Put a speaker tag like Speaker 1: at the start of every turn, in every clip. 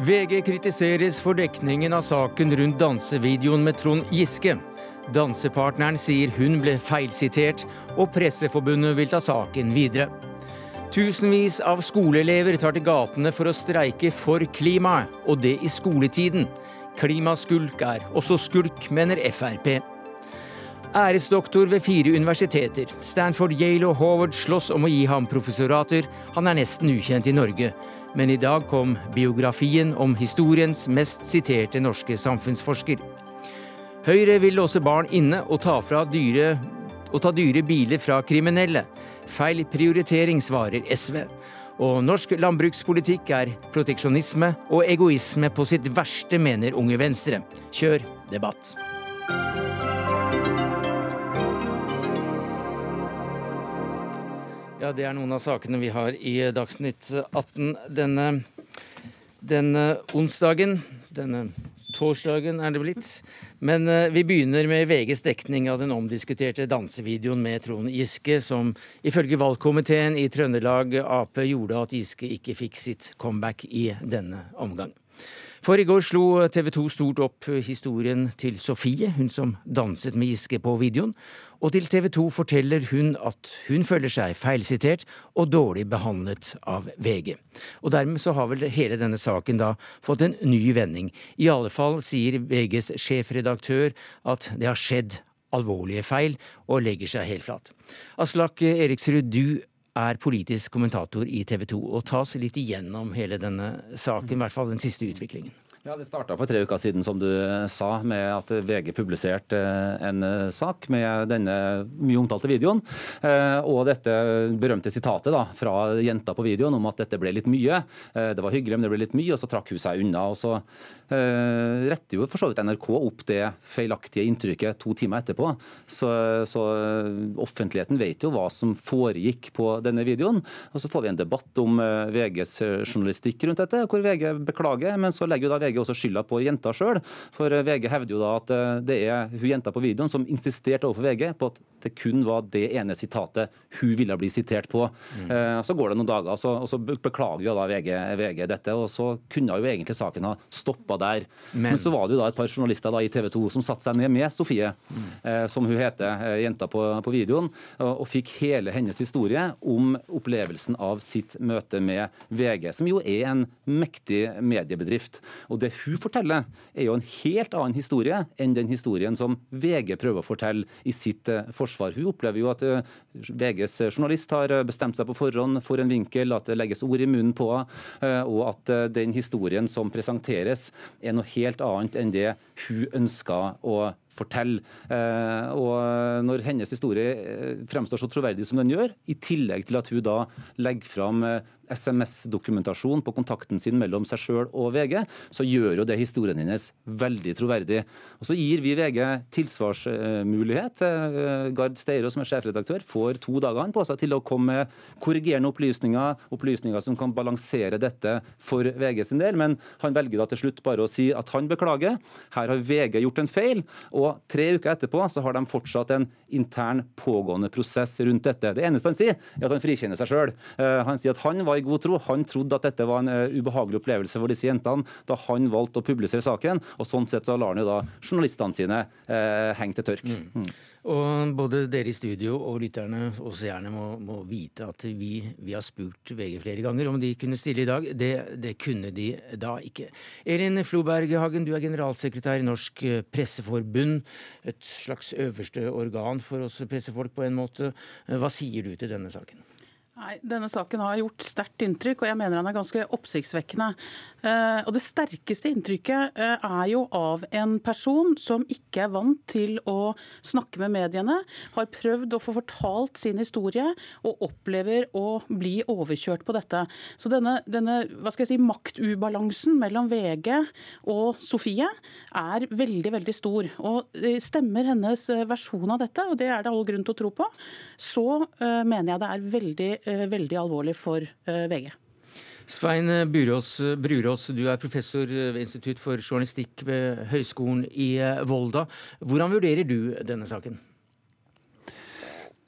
Speaker 1: VG kritiseres for dekningen av saken rundt dansevideoen med Trond Giske. Dansepartneren sier hun ble feilsitert, og Presseforbundet vil ta saken videre. Tusenvis av skoleelever tar til gatene for å streike for klimaet, og det i skoletiden. Klimaskulk er også skulk, mener Frp. Æresdoktor ved fire universiteter. Stanford, Yale og Howard slåss om å gi ham professorater. Han er nesten ukjent i Norge. Men i dag kom biografien om historiens mest siterte norske samfunnsforsker. Høyre vil låse barn inne og ta, dyre, og ta dyre biler fra kriminelle. Feil prioritering, svarer SV. Og norsk landbrukspolitikk er proteksjonisme og egoisme på sitt verste, mener Unge Venstre. Kjør debatt. Ja, det er noen av sakene vi har i Dagsnytt 18 denne, denne onsdagen. Denne torsdagen er det blitt. Men uh, vi begynner med VGs dekning av den omdiskuterte dansevideoen med Trond Giske, som ifølge valgkomiteen i Trøndelag Ap gjorde at Giske ikke fikk sitt comeback i denne omgang. For i går slo TV 2 stort opp historien til Sofie, hun som danset med Giske på videoen. Og til TV 2 forteller hun at hun føler seg feilsitert og dårlig behandlet av VG. Og dermed så har vel hele denne saken da fått en ny vending. I alle fall sier VGs sjefredaktør at det har skjedd alvorlige feil, og legger seg helt flat. Aslak Eriksrud, du er politisk kommentator i TV 2 og ta oss litt igjennom hele denne saken, i hvert fall den siste utviklingen.
Speaker 2: Ja, Det starta for tre uker siden, som du sa, med at VG publiserte eh, en eh, sak med denne mye omtalte videoen. Eh, og dette berømte sitatet da, fra jenta på videoen om at dette ble litt mye. Det var hyggelig, men det ble litt mye, og så trakk hun seg unna. og Så retter jo for så vidt NRK opp det feilaktige inntrykket to timer etterpå. Så, så offentligheten vet jo hva som foregikk på denne videoen. Og så får vi en debatt om VGs journalistikk rundt dette, hvor VG beklager, men så legger jo da VG VG også skylda på jenta sjøl. For eh, VG hevder jo da at eh, det er hun jenta på videoen som insisterte overfor VG på at det kun var det ene sitatet hun ville bli sitert på. Mm. Eh, så går det noen dager, og så, og så beklager jo da VG, VG, dette. Og så kunne jo egentlig saken ha stoppa der. Men, Men, så var det jo da et par journalister da i TV 2 som satte seg ned med Sofie, mm. eh, som hun heter, jenta på, på videoen, og, og, fikk hele hennes historie om opplevelsen av sitt møte med VG, som jo er en mektig mediebedrift. Og det hun forteller, er jo en helt annen historie enn den historien som VG prøver å fortelle i sitt eh, forsvar. Hun opplever jo at eh, VGs journalist har eh, bestemt seg på forhånd for en vinkel, at det legges ord i munnen på henne, og at den historien som presenteres, er noe helt annet enn det hun ønsker å fortelle. Og når hennes historie fremstår så troverdig som den gjør, i tillegg til at hun da legger fram SMS-dokumentasjon på kontakten sin mellom seg sjøl og VG, så gjør jo det historien hennes veldig troverdig. Og Så gir vi VG tilsvarsmulighet. Eh, Gard Steiro, som er sjefredaktør, får to dager på seg til å komme med korrigerende opplysninger, opplysninger som kan balansere dette for VG sin del. Men han velger da til slutt bare å si at han beklager. Her har VG gjort en feil. Og tre uker etterpå så har de fortsatt en intern pågående prosess rundt dette. Det eneste han sier, er at han frikjenner seg sjøl. Eh, han sier at han var i god tro. Han trodde at dette var en uh, ubehagelig opplevelse for disse jentene da han valgte å publisere saken. og Sånn sett så lar han jo da journalistene sine uh, henge til tørk. Mm.
Speaker 1: Og Både dere i studio og lytterne og seerne må, må vite at vi, vi, har spurt VG flere ganger om de kunne stille i dag. Det, det kunne de da ikke. Elin Floberg Hagen, du er generalsekretær i Norsk Presseforbund. Et slags øverste organ for oss pressefolk på en måte. Hva sier du til denne saken?
Speaker 3: Nei, Denne saken har gjort sterkt inntrykk, og jeg mener han er ganske oppsiktsvekkende. Uh, og Det sterkeste inntrykket uh, er jo av en person som ikke er vant til å snakke med mediene, har prøvd å få fortalt sin historie og opplever å bli overkjørt på dette. Så denne, denne hva skal jeg si, maktubalansen mellom VG og Sofie er veldig, veldig stor. Og Stemmer hennes versjon av dette, og det er det all grunn til å tro på, så mener jeg det er veldig Eh, veldig alvorlig for eh, VG.
Speaker 1: Svein Burås, Brurås, du er professor ved Institutt for journalistikk ved Høgskolen i Volda. Hvordan vurderer du denne saken?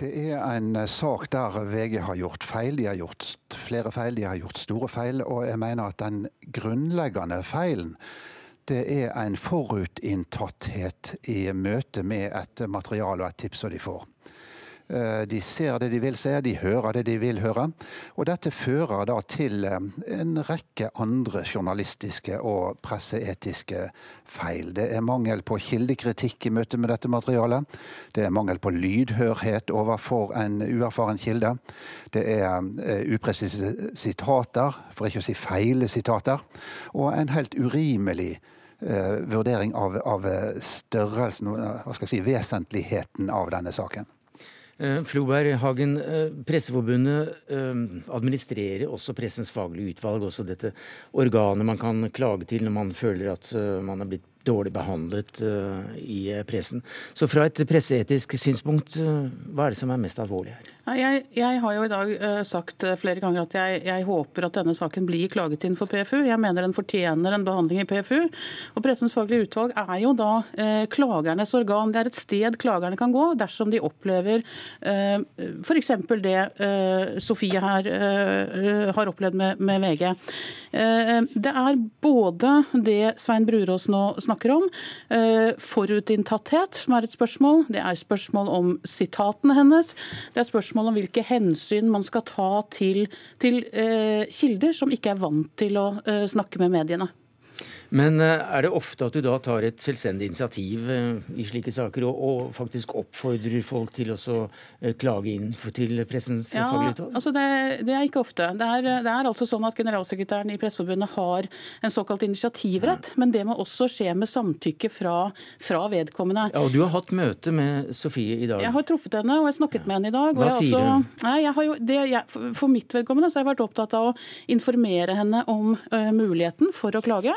Speaker 4: Det er en sak der VG har gjort feil. De har gjort flere feil, de har gjort store feil. Og jeg mener at den grunnleggende feilen det er en forutinntatthet i møte med et materiale og et tips som de får. Eh, de ser det de vil se, de hører det de vil høre. Og dette fører da til eh, en rekke andre journalistiske og presseetiske feil. Det er mangel på kildekritikk i møte med dette materialet. Det er mangel på lydhørhet overfor en uerfaren kilde. Det er eh, upresise sitater, for ikke å si feile sitater. Og en helt urimelig vurdering av, av størrelsen, hva skal jeg si, vesentligheten av denne saken.
Speaker 1: Eh, Floberg Hagen, eh, Presseforbundet eh, administrerer også Pressens faglige utvalg, også dette organet man kan klage til når man føler at man er blitt dårlig behandlet i pressen. Så fra et presseetisk synspunkt, hva er det som er mest alvorlig her?
Speaker 3: Jeg, jeg, har jo i dag sagt flere ganger at jeg, jeg, håper at denne saken blir klaget inn for PFU. Jeg mener den fortjener en behandling i PFU. Og Pressens faglige utvalg er jo da eh, klagernes organ. Det er et sted klagerne kan gå dersom de opplever eh, f.eks. det Sofie her har opplevd med, med VG. det er både det Svein Brurås nå snakker om, forutinntatthet, som er et spørsmål. Det er spørsmål om sitatene hennes. Det er spørsmål om hvilke hensyn man skal ta til, til eh, kilder som ikke er vant til å eh, snakke med mediene.
Speaker 1: Men eh, er det ofte at du da tar et selvstendig initiativ eh, i slike saker, og, og faktisk oppfordrer folk til å eh, klage inn til Pressens ja, faglige utvalg?
Speaker 3: Altså det, det, er ikke ofte. Det er, det er, altså sånn at Generalsekretæren i Presseforbundet har en såkalt initiativrett, men det må også skje med samtykke fra, fra, vedkommende.
Speaker 1: Ja, og Du har hatt møte med Sofie i dag?
Speaker 3: Jeg har truffet henne, og jeg snakket med henne i dag.
Speaker 1: Hva sier også, hun?
Speaker 3: Nei, jo, jeg, for mitt vedkommende så har jeg vært opptatt av å informere henne om uh, muligheten for å klage.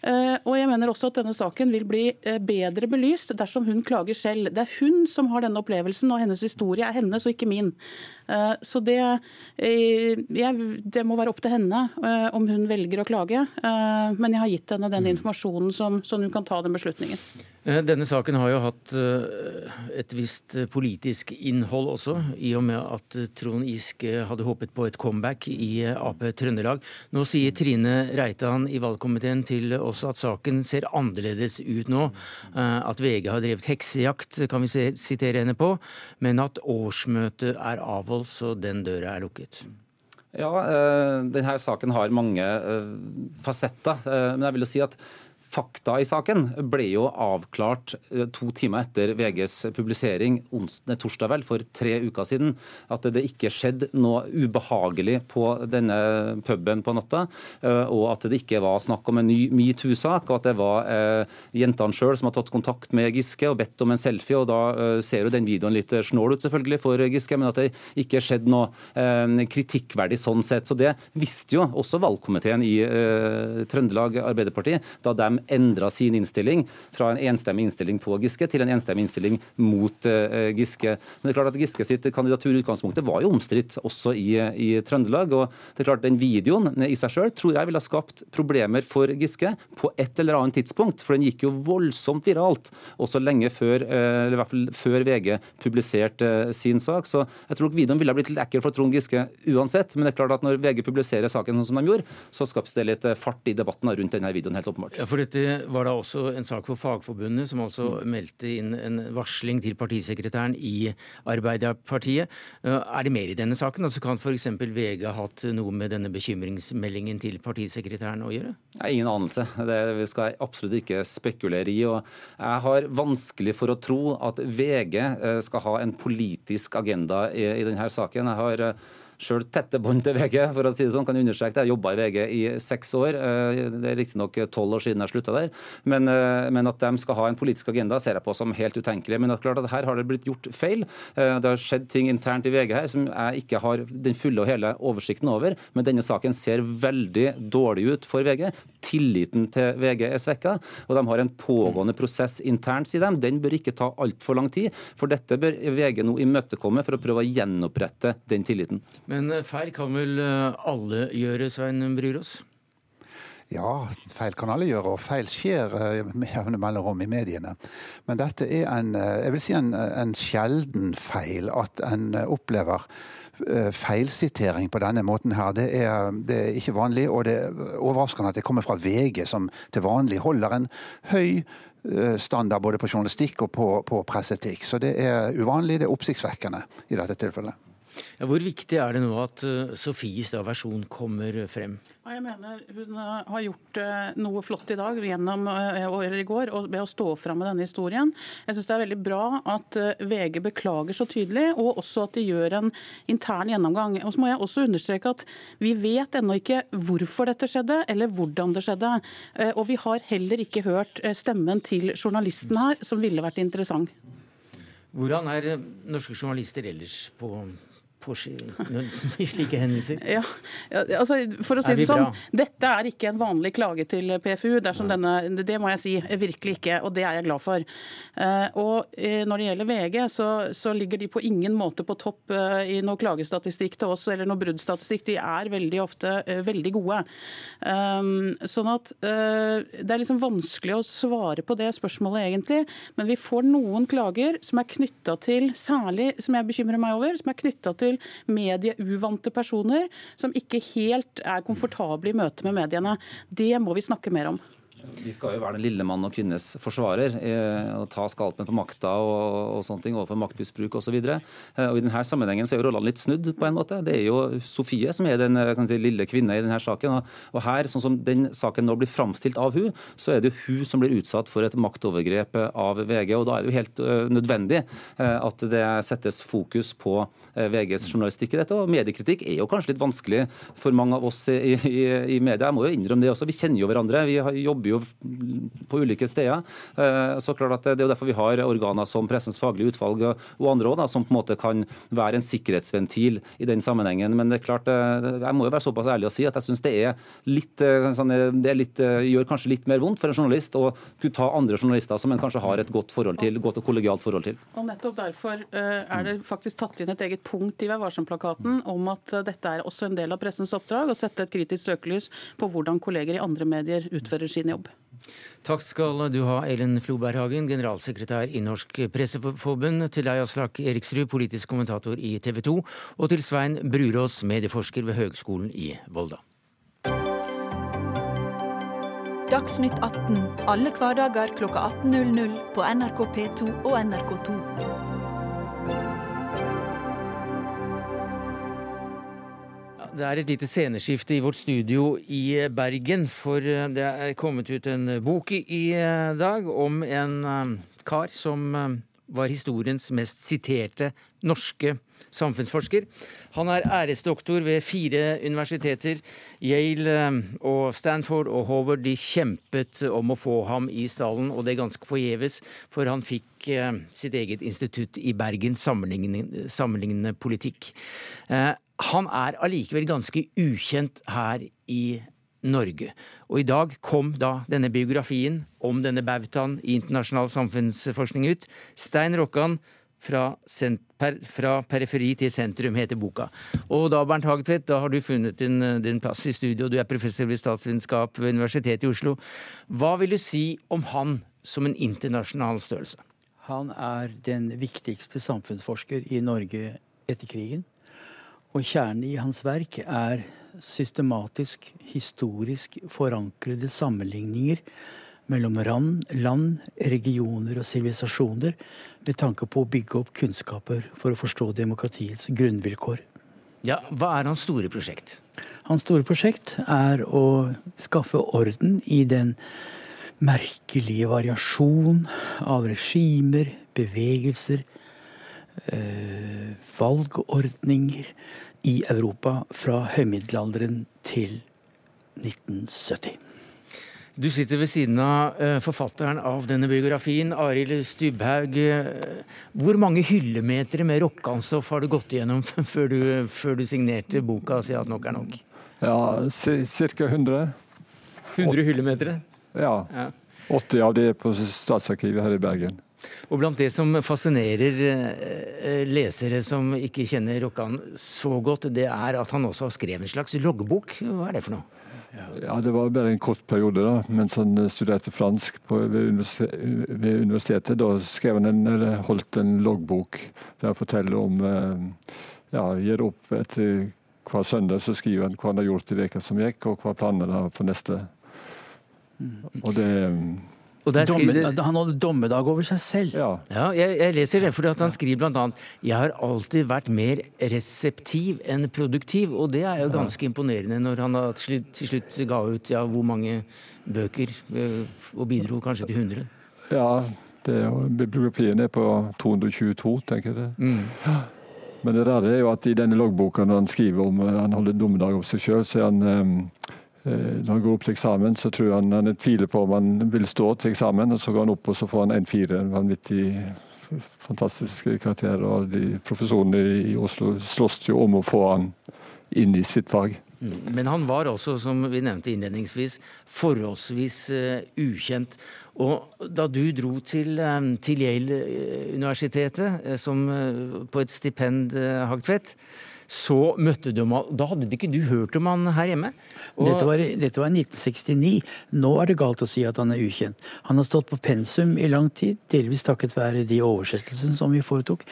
Speaker 3: Eh, og jeg mener også at denne saken vil bli eh, bedre belyst dersom hun klager selv. Det er hun som har denne opplevelsen, og hennes historie er hennes og ikke min. Eh, så det, det må være opp til henne om hun velger å klage. Men jeg har gitt henne den mm. informasjonen som, som hun kan ta den beslutningen.
Speaker 1: Eh, denne saken har jo hatt eh, et visst politisk innhold også, i og med at Trond Giske hadde håpet på et comeback i Ap Trøndelag. Nå sier Trine Reitan i valgkomiteen til oss at saken ser annerledes ut nå. Eh, at VG har drevet heksejakt, kan vi sitere henne på, men at årsmøtet er avholdt, så den døra er lukket.
Speaker 2: Ja, denne saken har mange fasetter. Men jeg vil jo si at Fakta i saken ble jo avklart eh, to timer etter VGs publisering torsdag vel, for tre uker siden. At det ikke skjedde noe ubehagelig på denne puben på natta. Eh, og at det ikke var snakk om en ny metoo-sak, og at det var eh, jentene sjøl som har tatt kontakt med Giske og bedt om en selfie. og Da eh, ser jo den videoen litt snål ut selvfølgelig for Giske, men at det ikke skjedde noe eh, kritikkverdig sånn sett. Så det visste jo også valgkomiteen i eh, Trøndelag Arbeiderparti da de endra sin innstilling fra en enstemmig innstilling på Giske til en enstemmig innstilling mot uh, Giske. Men det er klart at Giske sitt kandidatur i utgangspunktet var jo omstridt også i, i, Trøndelag. og det er klart Den videoen i seg selv tror jeg ville ha skapt problemer for Giske på et eller annet tidspunkt. For den gikk jo voldsomt viralt også lenge før, uh, eller i hvert fall før VG publiserte uh, sin sak. Så jeg tror videoen ville ha blitt litt ekkel for Trond Giske uansett. Men det er klart at når VG publiserer saken sånn som de gjorde, så skapte det litt fart i debatten rundt denne videoen. helt åpenbart.
Speaker 1: Ja, for dette var da også en sak for Fagforbundet, som altså mm. meldte inn en varsling til partisekretæren i Arbeiderpartiet. Eh, er det mer i denne saken? Altså Kan f.eks. VG ha hatt noe med denne bekymringsmeldingen til partisekretæren å gjøre?
Speaker 2: Jeg ingen anelse. Det skal jeg absolutt ikke spekulere i. og Jeg har vanskelig for å tro at VG eh, skal ha en politisk agenda i, i denne saken. Jeg har eh, sjøl tette bånd til VG, for å si det sånn. Kan understreke det. Jeg jobba i VG i seks år. Eh, det er riktignok tolv år siden jeg slutta der. Men, eh, men, at de skal ha en politisk agenda, ser jeg på som helt utenkelig. Men det er klart at her har det blitt gjort feil. Eh, det har skjedd ting internt i VG her som jeg ikke har den fulle og hele oversikten over. Men denne saken ser veldig dårlig ut for VG. Tilliten til VG er svekka, og de har en pågående prosess internt, sier de. Den bør ikke ta altfor lang tid, for dette bør VG nå imøtekomme for å prøve å gjenopprette den tilliten.
Speaker 1: Men eh, feil kan vel eh, alle gjøre, Svein Bryrås?
Speaker 4: Ja, feil kan alle gjøre, og feil skjer eh, med jevne mellomrom i mediene. Men dette er en, jeg vil si en, en sjelden feil. At en opplever feilsitering på denne måten her. Det er, det er ikke vanlig, og det er overraskende at det kommer fra VG, som til vanlig holder en høy standard både på journalistikk og på, på presseetikk. Så det er uvanlig, det er oppsiktsvekkende i dette tilfellet.
Speaker 1: Ja, hvor viktig er det nå at uh, Sofies da, versjon kommer frem?
Speaker 3: Ja, jeg mener Hun uh, har gjort uh, noe flott i dag gjennom, eller i går ved å stå fram med denne historien. Jeg synes det er veldig bra at VG beklager så tydelig, og også at de gjør en intern gjennomgang. Og så må jeg også understreke at Vi vet ennå ikke hvorfor dette skjedde, eller hvordan det skjedde. Og vi har heller ikke hørt stemmen til journalisten her, som ville vært interessant.
Speaker 1: Hvordan er norske journalister ellers på i slike hendelser?
Speaker 3: Ja, altså, for å si det sånn, Dette er ikke en vanlig klage til PFU. Denne, det må jeg si. Virkelig ikke, og det er jeg glad for. Uh, og uh, Når det gjelder VG, så, så, ligger de på ingen måte på topp uh, i noe klagestatistikk til oss eller noe bruddstatistikk. De er veldig ofte veldig gode. Sånn at Det er liksom vanskelig å svare på det spørsmålet, egentlig. Men vi får noen klager som er knytta til, særlig som jeg bekymrer meg over, som er knytta til medieuvante personer som ikke helt er komfortable i møte med mediene. Det må vi snakke mer om.
Speaker 2: Vi skal jo være den lille mann og kvinnes forsvarer eh, og ta skalpen på makta og, og sånne ting overfor maktmisbruk osv. Eh, I denne sammenhengen så er jo rollene litt snudd på en måte. Det er jo Sofie som er den eh, si, lille kvinne i denne saken. Og, og her, sånn som den saken nå blir framstilt av hun, så er det jo hun som blir utsatt for et maktovergrep av VG. og Da er det jo helt nødvendig at det settes fokus på VGs journalistikk i dette. og Mediekritikk er jo kanskje litt vanskelig for mange av oss i, i, i media. Jeg må jo innrømme det også. Vi kjenner jo hverandre. Vi jobber jo på ulike steder. Eh, så klart at Det er jo derfor vi har organer som Pressens faglige utvalg og andre også, som på en måte kan være en sikkerhetsventil i den sammenhengen. Men det er klart, eh, jeg må jo være såpass ærlig å si at jeg syns det er litt, eh, sånn, det er litt, gjør kanskje litt mer vondt for en journalist å kunne ta andre journalister som en kanskje har et godt forhold til, godt og kollegialt forhold til.
Speaker 3: Og nettopp derfor er det faktisk tatt inn et eget punkt i Vær varsom-plakaten om at dette er også en del av pressens oppdrag, å sette et kritisk søkelys på hvordan kolleger i andre medier utfører sin jobb.
Speaker 1: Takk skal du ha, Elin Floberghagen, generalsekretær i Norsk Presseforbund, til deg, Aslak Eriksrud, politisk kommentator i TV 2, og til Svein Brurås, medieforsker ved Høgskolen i Volda.
Speaker 5: Dagsnytt 18 alle hverdager kl 18.00 på NRK P2 og NRK2.
Speaker 1: Det er et lite sceneskifte i vårt studio i Bergen. For eh, det er kommet ut en bok i eh, dag om en eh, kar som var historiens mest siterte norske samfunnsforsker. Han er æresdoktor ved fire universiteter. Yale og Stanford og Howard de kjempet om å få ham i stallen, og det er ganske forgjeves, for han fikk sitt eget institutt i Bergen, sammenlignende, sammenlignende politikk. Han er allikevel ganske ukjent her i Norge. Og i dag kom da denne biografien om denne bautaen i internasjonal samfunnsforskning ut. Stein Rokkan fra, per, fra, periferi til sentrum, heter boka. Og da, Bernt Hagetvedt, da har du funnet din, din plass i studio. Du er professor ved statsvitenskap ved Universitetet i Oslo. Hva vil du si om han som en internasjonal størrelse?
Speaker 6: Han er den viktigste samfunnsforsker i Norge etter krigen. Og kjernen i hans verk er systematisk, historisk forankrede sammenligninger mellom land, regioner og sivilisasjoner med tanke på å bygge opp kunnskaper for å forstå demokratiets grunnvilkår.
Speaker 1: Ja, Hva er hans store prosjekt?
Speaker 6: Hans store prosjekt er å skaffe orden i den merkelige variasjon av regimer, bevegelser, øh, valgordninger i Europa fra høymiddelalderen til 1970.
Speaker 1: Du sitter ved siden av uh, forfatteren av denne biografien, Arild Stubhaug. Hvor mange hyllemeter med rockeanstoff har du gått igjennom før du, før du signerte boka og sier at nok er nok?
Speaker 7: Ja, ca. 100.
Speaker 1: 100 hyllemeter?
Speaker 7: Ja. ja. 80 av de er på Statsarkivet her i Bergen.
Speaker 1: Og blant det som fascinerer eh, lesere som ikke kjenner Rokkan så godt, det er at han også har skrevet en slags loggbok. Hva er det for noe?
Speaker 7: Ja, Det var bare en kort periode da, mens han eh, studerte fransk på, ved, universitetet. Da skrev han en, eller holdt en loggbok der han forteller om eh, ja, Gir opp etter hver søndag så skriver han hva han har gjort i veka som gikk, og hva planene har for neste.
Speaker 6: Mm.
Speaker 7: Og det
Speaker 1: Og der
Speaker 6: Domme, han hadde dommedag over seg selv.
Speaker 7: Ja.
Speaker 1: ja, jeg, jeg leser det fordi at han skriver bl.a.: Jeg har alltid vært mer reseptiv enn produktiv. Og det er jo ganske imponerende når han har til slutt, til slutt ga ut ja, hvor mange bøker, eh, og bidro kanskje til 100.
Speaker 7: ja det er jo, bibliografien er på 222, tenker jeg.
Speaker 1: Mm.
Speaker 7: Men det rare er jo at i denne loggboka når han skriver om eh, han holder dommedag over seg sjøl, så er han eh, Når han går opp til eksamen, så tror han han tviler på om han vil stå til eksamen, og så går han opp og så får han en fire. En vanvittig fantastiske karakterer. Og de professorene i Oslo slåss jo om å få han inn i sitt fag.
Speaker 1: Mm. Men han var også, som vi nevnte innledningsvis, forholdsvis eh, ukjent. Og da du dro til, eh, til Yale-universitetet eh, eh, på et stipend, Hagtvedt, så møtte du ham. Da hadde ikke du hørt om han her hjemme? Og,
Speaker 6: Dette var, i- dette var 1969. Nå er det galt å si at han er ukjent. Han har stått på pensum i lang tid, delvis takket være de oversettelsene som vi foretok.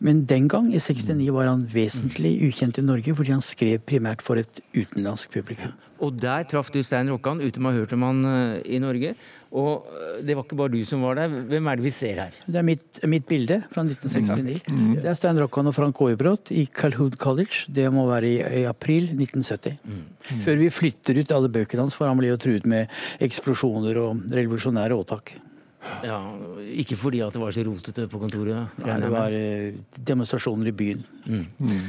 Speaker 6: Men den gang, i 69, var han vesentlig ukjent i Norge, fordi han skrev primært for et utenlandsk publikum.
Speaker 1: og der traff du Stein Rokkan, uten å ha hørt om han eh, i Norge. Og eh, det var ikke bare du som var der. Hvem er det vi ser her?
Speaker 6: Det er mitt, mitt bilde fra 1969. Det er Stein Rokkan og Frank Aabrot i Calhoun College. Det må være i, i april 1970. Før vi flytter ut alle bøkene hans, for han ble jo truet med eksplosjoner og revolusjonære åtak.
Speaker 1: Ja, ikke fordi at det var så rotete på kontoret?
Speaker 6: Ja, det var eh, demonstrasjoner i byen.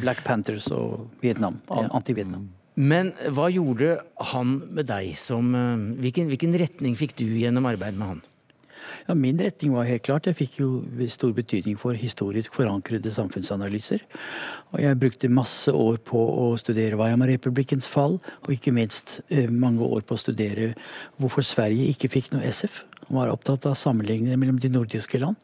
Speaker 6: Black Panthers og Vietnam. Anti-Vietnam.
Speaker 1: Men hva gjorde han med deg som eh, hvilken, hvilken retning fikk du gjennom arbeidet med han?
Speaker 6: Ja, min retning var helt klart. Jeg fikk jo stor betydning for historisk forankrede samfunnsanalyser. Og jeg brukte masse år på å studere Weimar-republikkens fall, og ikke minst eh, mange år på å studere hvorfor Sverige ikke fikk noe SF. Han var opptatt av sammenligninger mellom de nordiske land.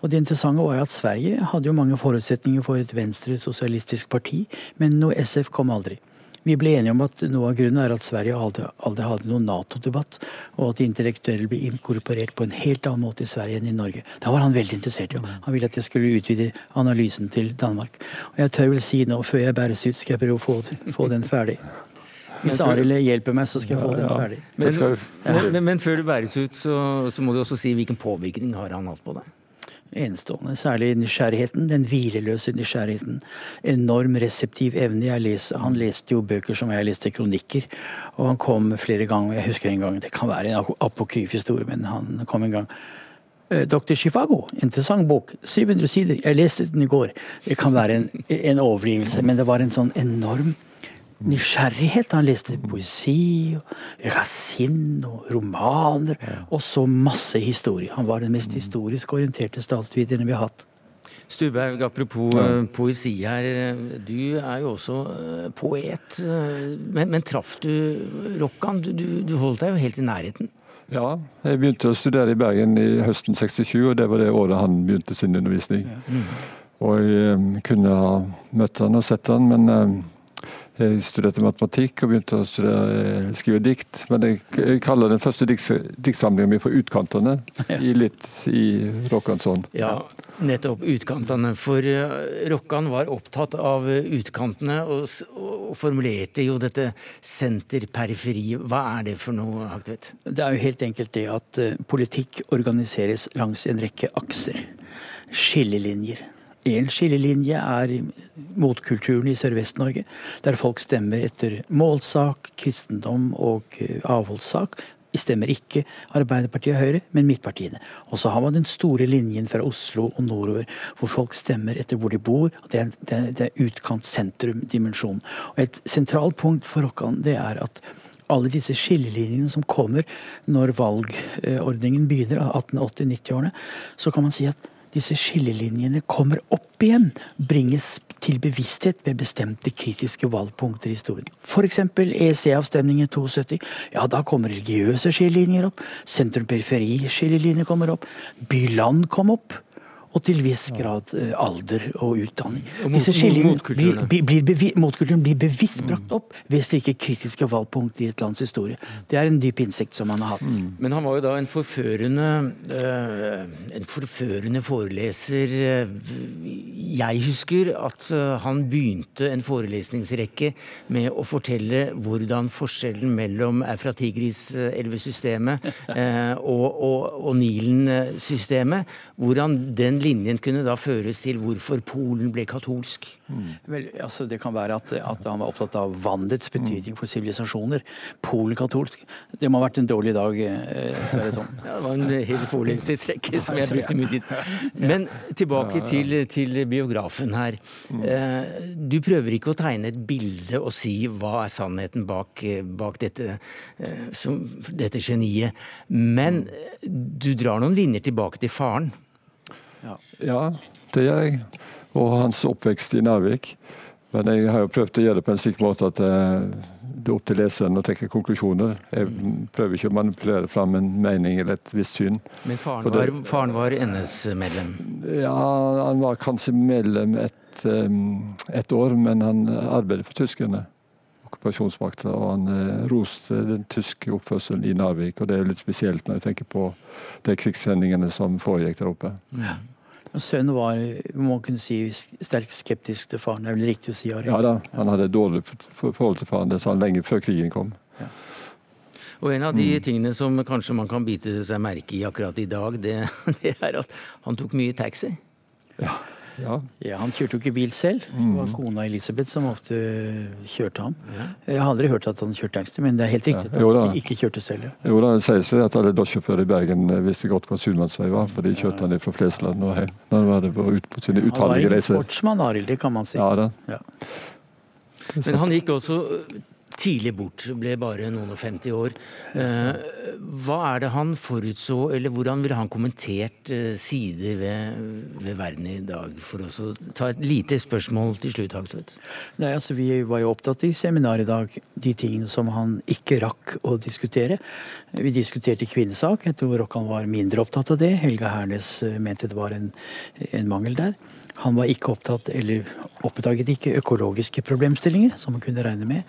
Speaker 6: Og det interessante var jo at Sverige hadde jo mange forutsetninger for et venstre sosialistisk parti, men noe SF kom aldri. Vi ble enige om at noe av grunnen er at Sverige aldri, aldri hadde noen Nato-debatt, og at intellektuelle ble inkorporert på en helt annen måte i Sverige enn i Norge. Da var han veldig interessert i. Han ville at jeg skulle utvide analysen til Danmark. Og jeg tør vel si nå, før jeg bæres ut, skal jeg prøve å få, få den ferdig. Hvis Arild hjelper meg, så skal jeg få den ferdig.
Speaker 1: Men, men, men før du bæres ut, så, så må du også si hvilken påvirkning har han hatt på deg?
Speaker 6: Enestående. Særlig nysgjerrigheten. Den hvileløse nysgjerrigheten. Enorm reseptiv evne. Leser, han leste jo bøker som jeg leste kronikker. Og han kom flere ganger. Jeg husker en gang, det kan være en apokryf historie, men han kom en gang. Eh, Dr. Chifago, interessant bok. 700 sider. Jeg leste den i går. Det kan være en, en overdrivelse, men det var en sånn enorm nysgjerrighet. Han leste poesi, og Racine og romaner, og så masse historie. Han var den mest historisk orienterte statsviteren vi har hatt.
Speaker 1: Stuberg, apropos ja. poesi her. eh, Du er jo også eh, poet. eh, Men, men traff du Rokkan? Du, du, du holdt deg jo helt i nærheten.
Speaker 7: ja, jeg begynte å studere i Bergen i høsten 67, og det var det året han begynte sin undervisning. Og jeg eh, kunne ha møtt han og sett han, men eh, jeg studerte matematikk og begynte å studere, skrive dikt. Men jeg, jeg kaller den første dikt, diktsamlingen min for 'Utkantene', i litt i Rokkans ånd.
Speaker 1: Ja, nettopp utkantene. For eh, Rokkan var opptatt av eh, utkantene og, og formulerte jo dette senter-periferi. Hva er det for noe, Haktvedt?
Speaker 6: Det er jo helt enkelt det at eh, politikk organiseres langs en rekke akser. Skillelinjer. En skillelinje er motkulturen i Sørvest-Norge, der folk stemmer etter målsak, kristendom og eh, avholdssak. De stemmer ikke Arbeiderpartiet og Høyre, men midtpartiene. Og så har man den store linjen fra Oslo og nordover, hvor folk stemmer etter hvor de bor. Det er, er, er utkant-sentrum-dimensjonen. Et sentralt punkt for Rokkan det er at alle disse skillelinjene som kommer når valgordningen begynner, 1880-90-årene, så kan man si at disse skillelinjene kommer opp igjen, bringes til bevissthet ved bestemte kritiske valgpunkter i historien. F.eks. EEC-avstemningen 72. Ja, da kommer religiøse skillelinjer opp. Sentrum-periferi-skillelinjer kommer opp. By-land kom opp. Og til viss grad eh, alder og utdanning.
Speaker 1: Og mot-
Speaker 6: Disse skillingene blir, blir, blir, motkulturen blir bevisst brakt opp ved slike kritiske valgpunkt i et lands historie. Det er en dyp innsikt som han har hatt.
Speaker 1: Men han var jo da en forførende eh, En forførende foreleser. eh, Jeg husker at han begynte en forelesningsrekke med å fortelle hvordan forskjellen mellom Eufratigris-elvesystemet eh, og, og, og Nilen-systemet, hvordan den linjen kunne da føres til hvorfor Polen ble katolsk.
Speaker 6: Vel, altså Det kan være at, at han var opptatt av vannets betydning for sivilisasjoner. Polen katolsk. Det må ha vært en dårlig dag. eh, Sverre Tom.
Speaker 1: Ja, det var en hel forelesningsrekke som jeg brukte mye tid Men tilbake til, til biografen her. Eh, Du prøver ikke å tegne et bilde og si hva er sannheten bak, bak dette, eh, som, dette geniet. Men eh, du drar noen linjer tilbake til faren.
Speaker 7: Ja, det gjør jeg. Og hans oppvekst i Narvik. Men jeg har jo prøvd å gjøre det på en slik måte at eh, det er opp til leseren å trekke konklusjoner. Jeg prøver ikke å manipulere fram en mening eller et visst syn.
Speaker 1: Men faren
Speaker 7: det-
Speaker 1: var, faren var NS-medlem.
Speaker 7: Ja, han var kanskje medlem et, um, et år, men han arbeidet for tyskerne. Okkupasjonsmakta. Og han eh, roste den tyske oppførselen i Narvik. Og det er litt spesielt når jeg tenker på de krigshendingene som foregikk der oppe.
Speaker 6: Og Sønnen var må man kunne si, sterkt skeptisk til faren. Det er vel riktig å si? Ari?
Speaker 7: Ja da, han hadde et dårlig forhold til faren. Det sa han lenge før krigen kom.
Speaker 1: Og en av de tingene som kanskje man kan bite seg merke i akkurat i dag, det, det er at han tok mye taxi.
Speaker 7: Ja,
Speaker 6: Ja, Han kjørte jo ikke bil selv. Det var kona Elisabeth som ofte kjørte ham. Jeg har aldri hørt at han kjørte taxi, men det er helt riktig at han ikke kjørte selv. Ja.
Speaker 7: Jo da, Det sies at alle drosjesjåfører i Bergen eh, visste godt hva Sunnmørsvei var, for de kjørte han fra Flesland og hjem når han var ute på sine
Speaker 6: Han var en sportsmann, Arild, det kan man si.
Speaker 7: Ja da.
Speaker 6: Ja.
Speaker 1: Men han gikk også tidlig bort, ble bare noen og 50 år. Eh, Hva er det han forutså, eller hvordan ville han kommentert eh, sider ved, ved verden i dag? For å ta et lite spørsmål til slutt, Hagstvedt.
Speaker 6: Nei, altså Vi var jo opptatt i seminar i dag de tingene som han ikke rakk å diskutere. Vi diskuterte kvinnesak. Jeg tror Rokkan var mindre opptatt av det. Helga Hernes eh, mente det var en, en mangel der. Han var ikke opptatt, eller oppdaget ikke, økologiske problemstillinger, som man kunne regne med.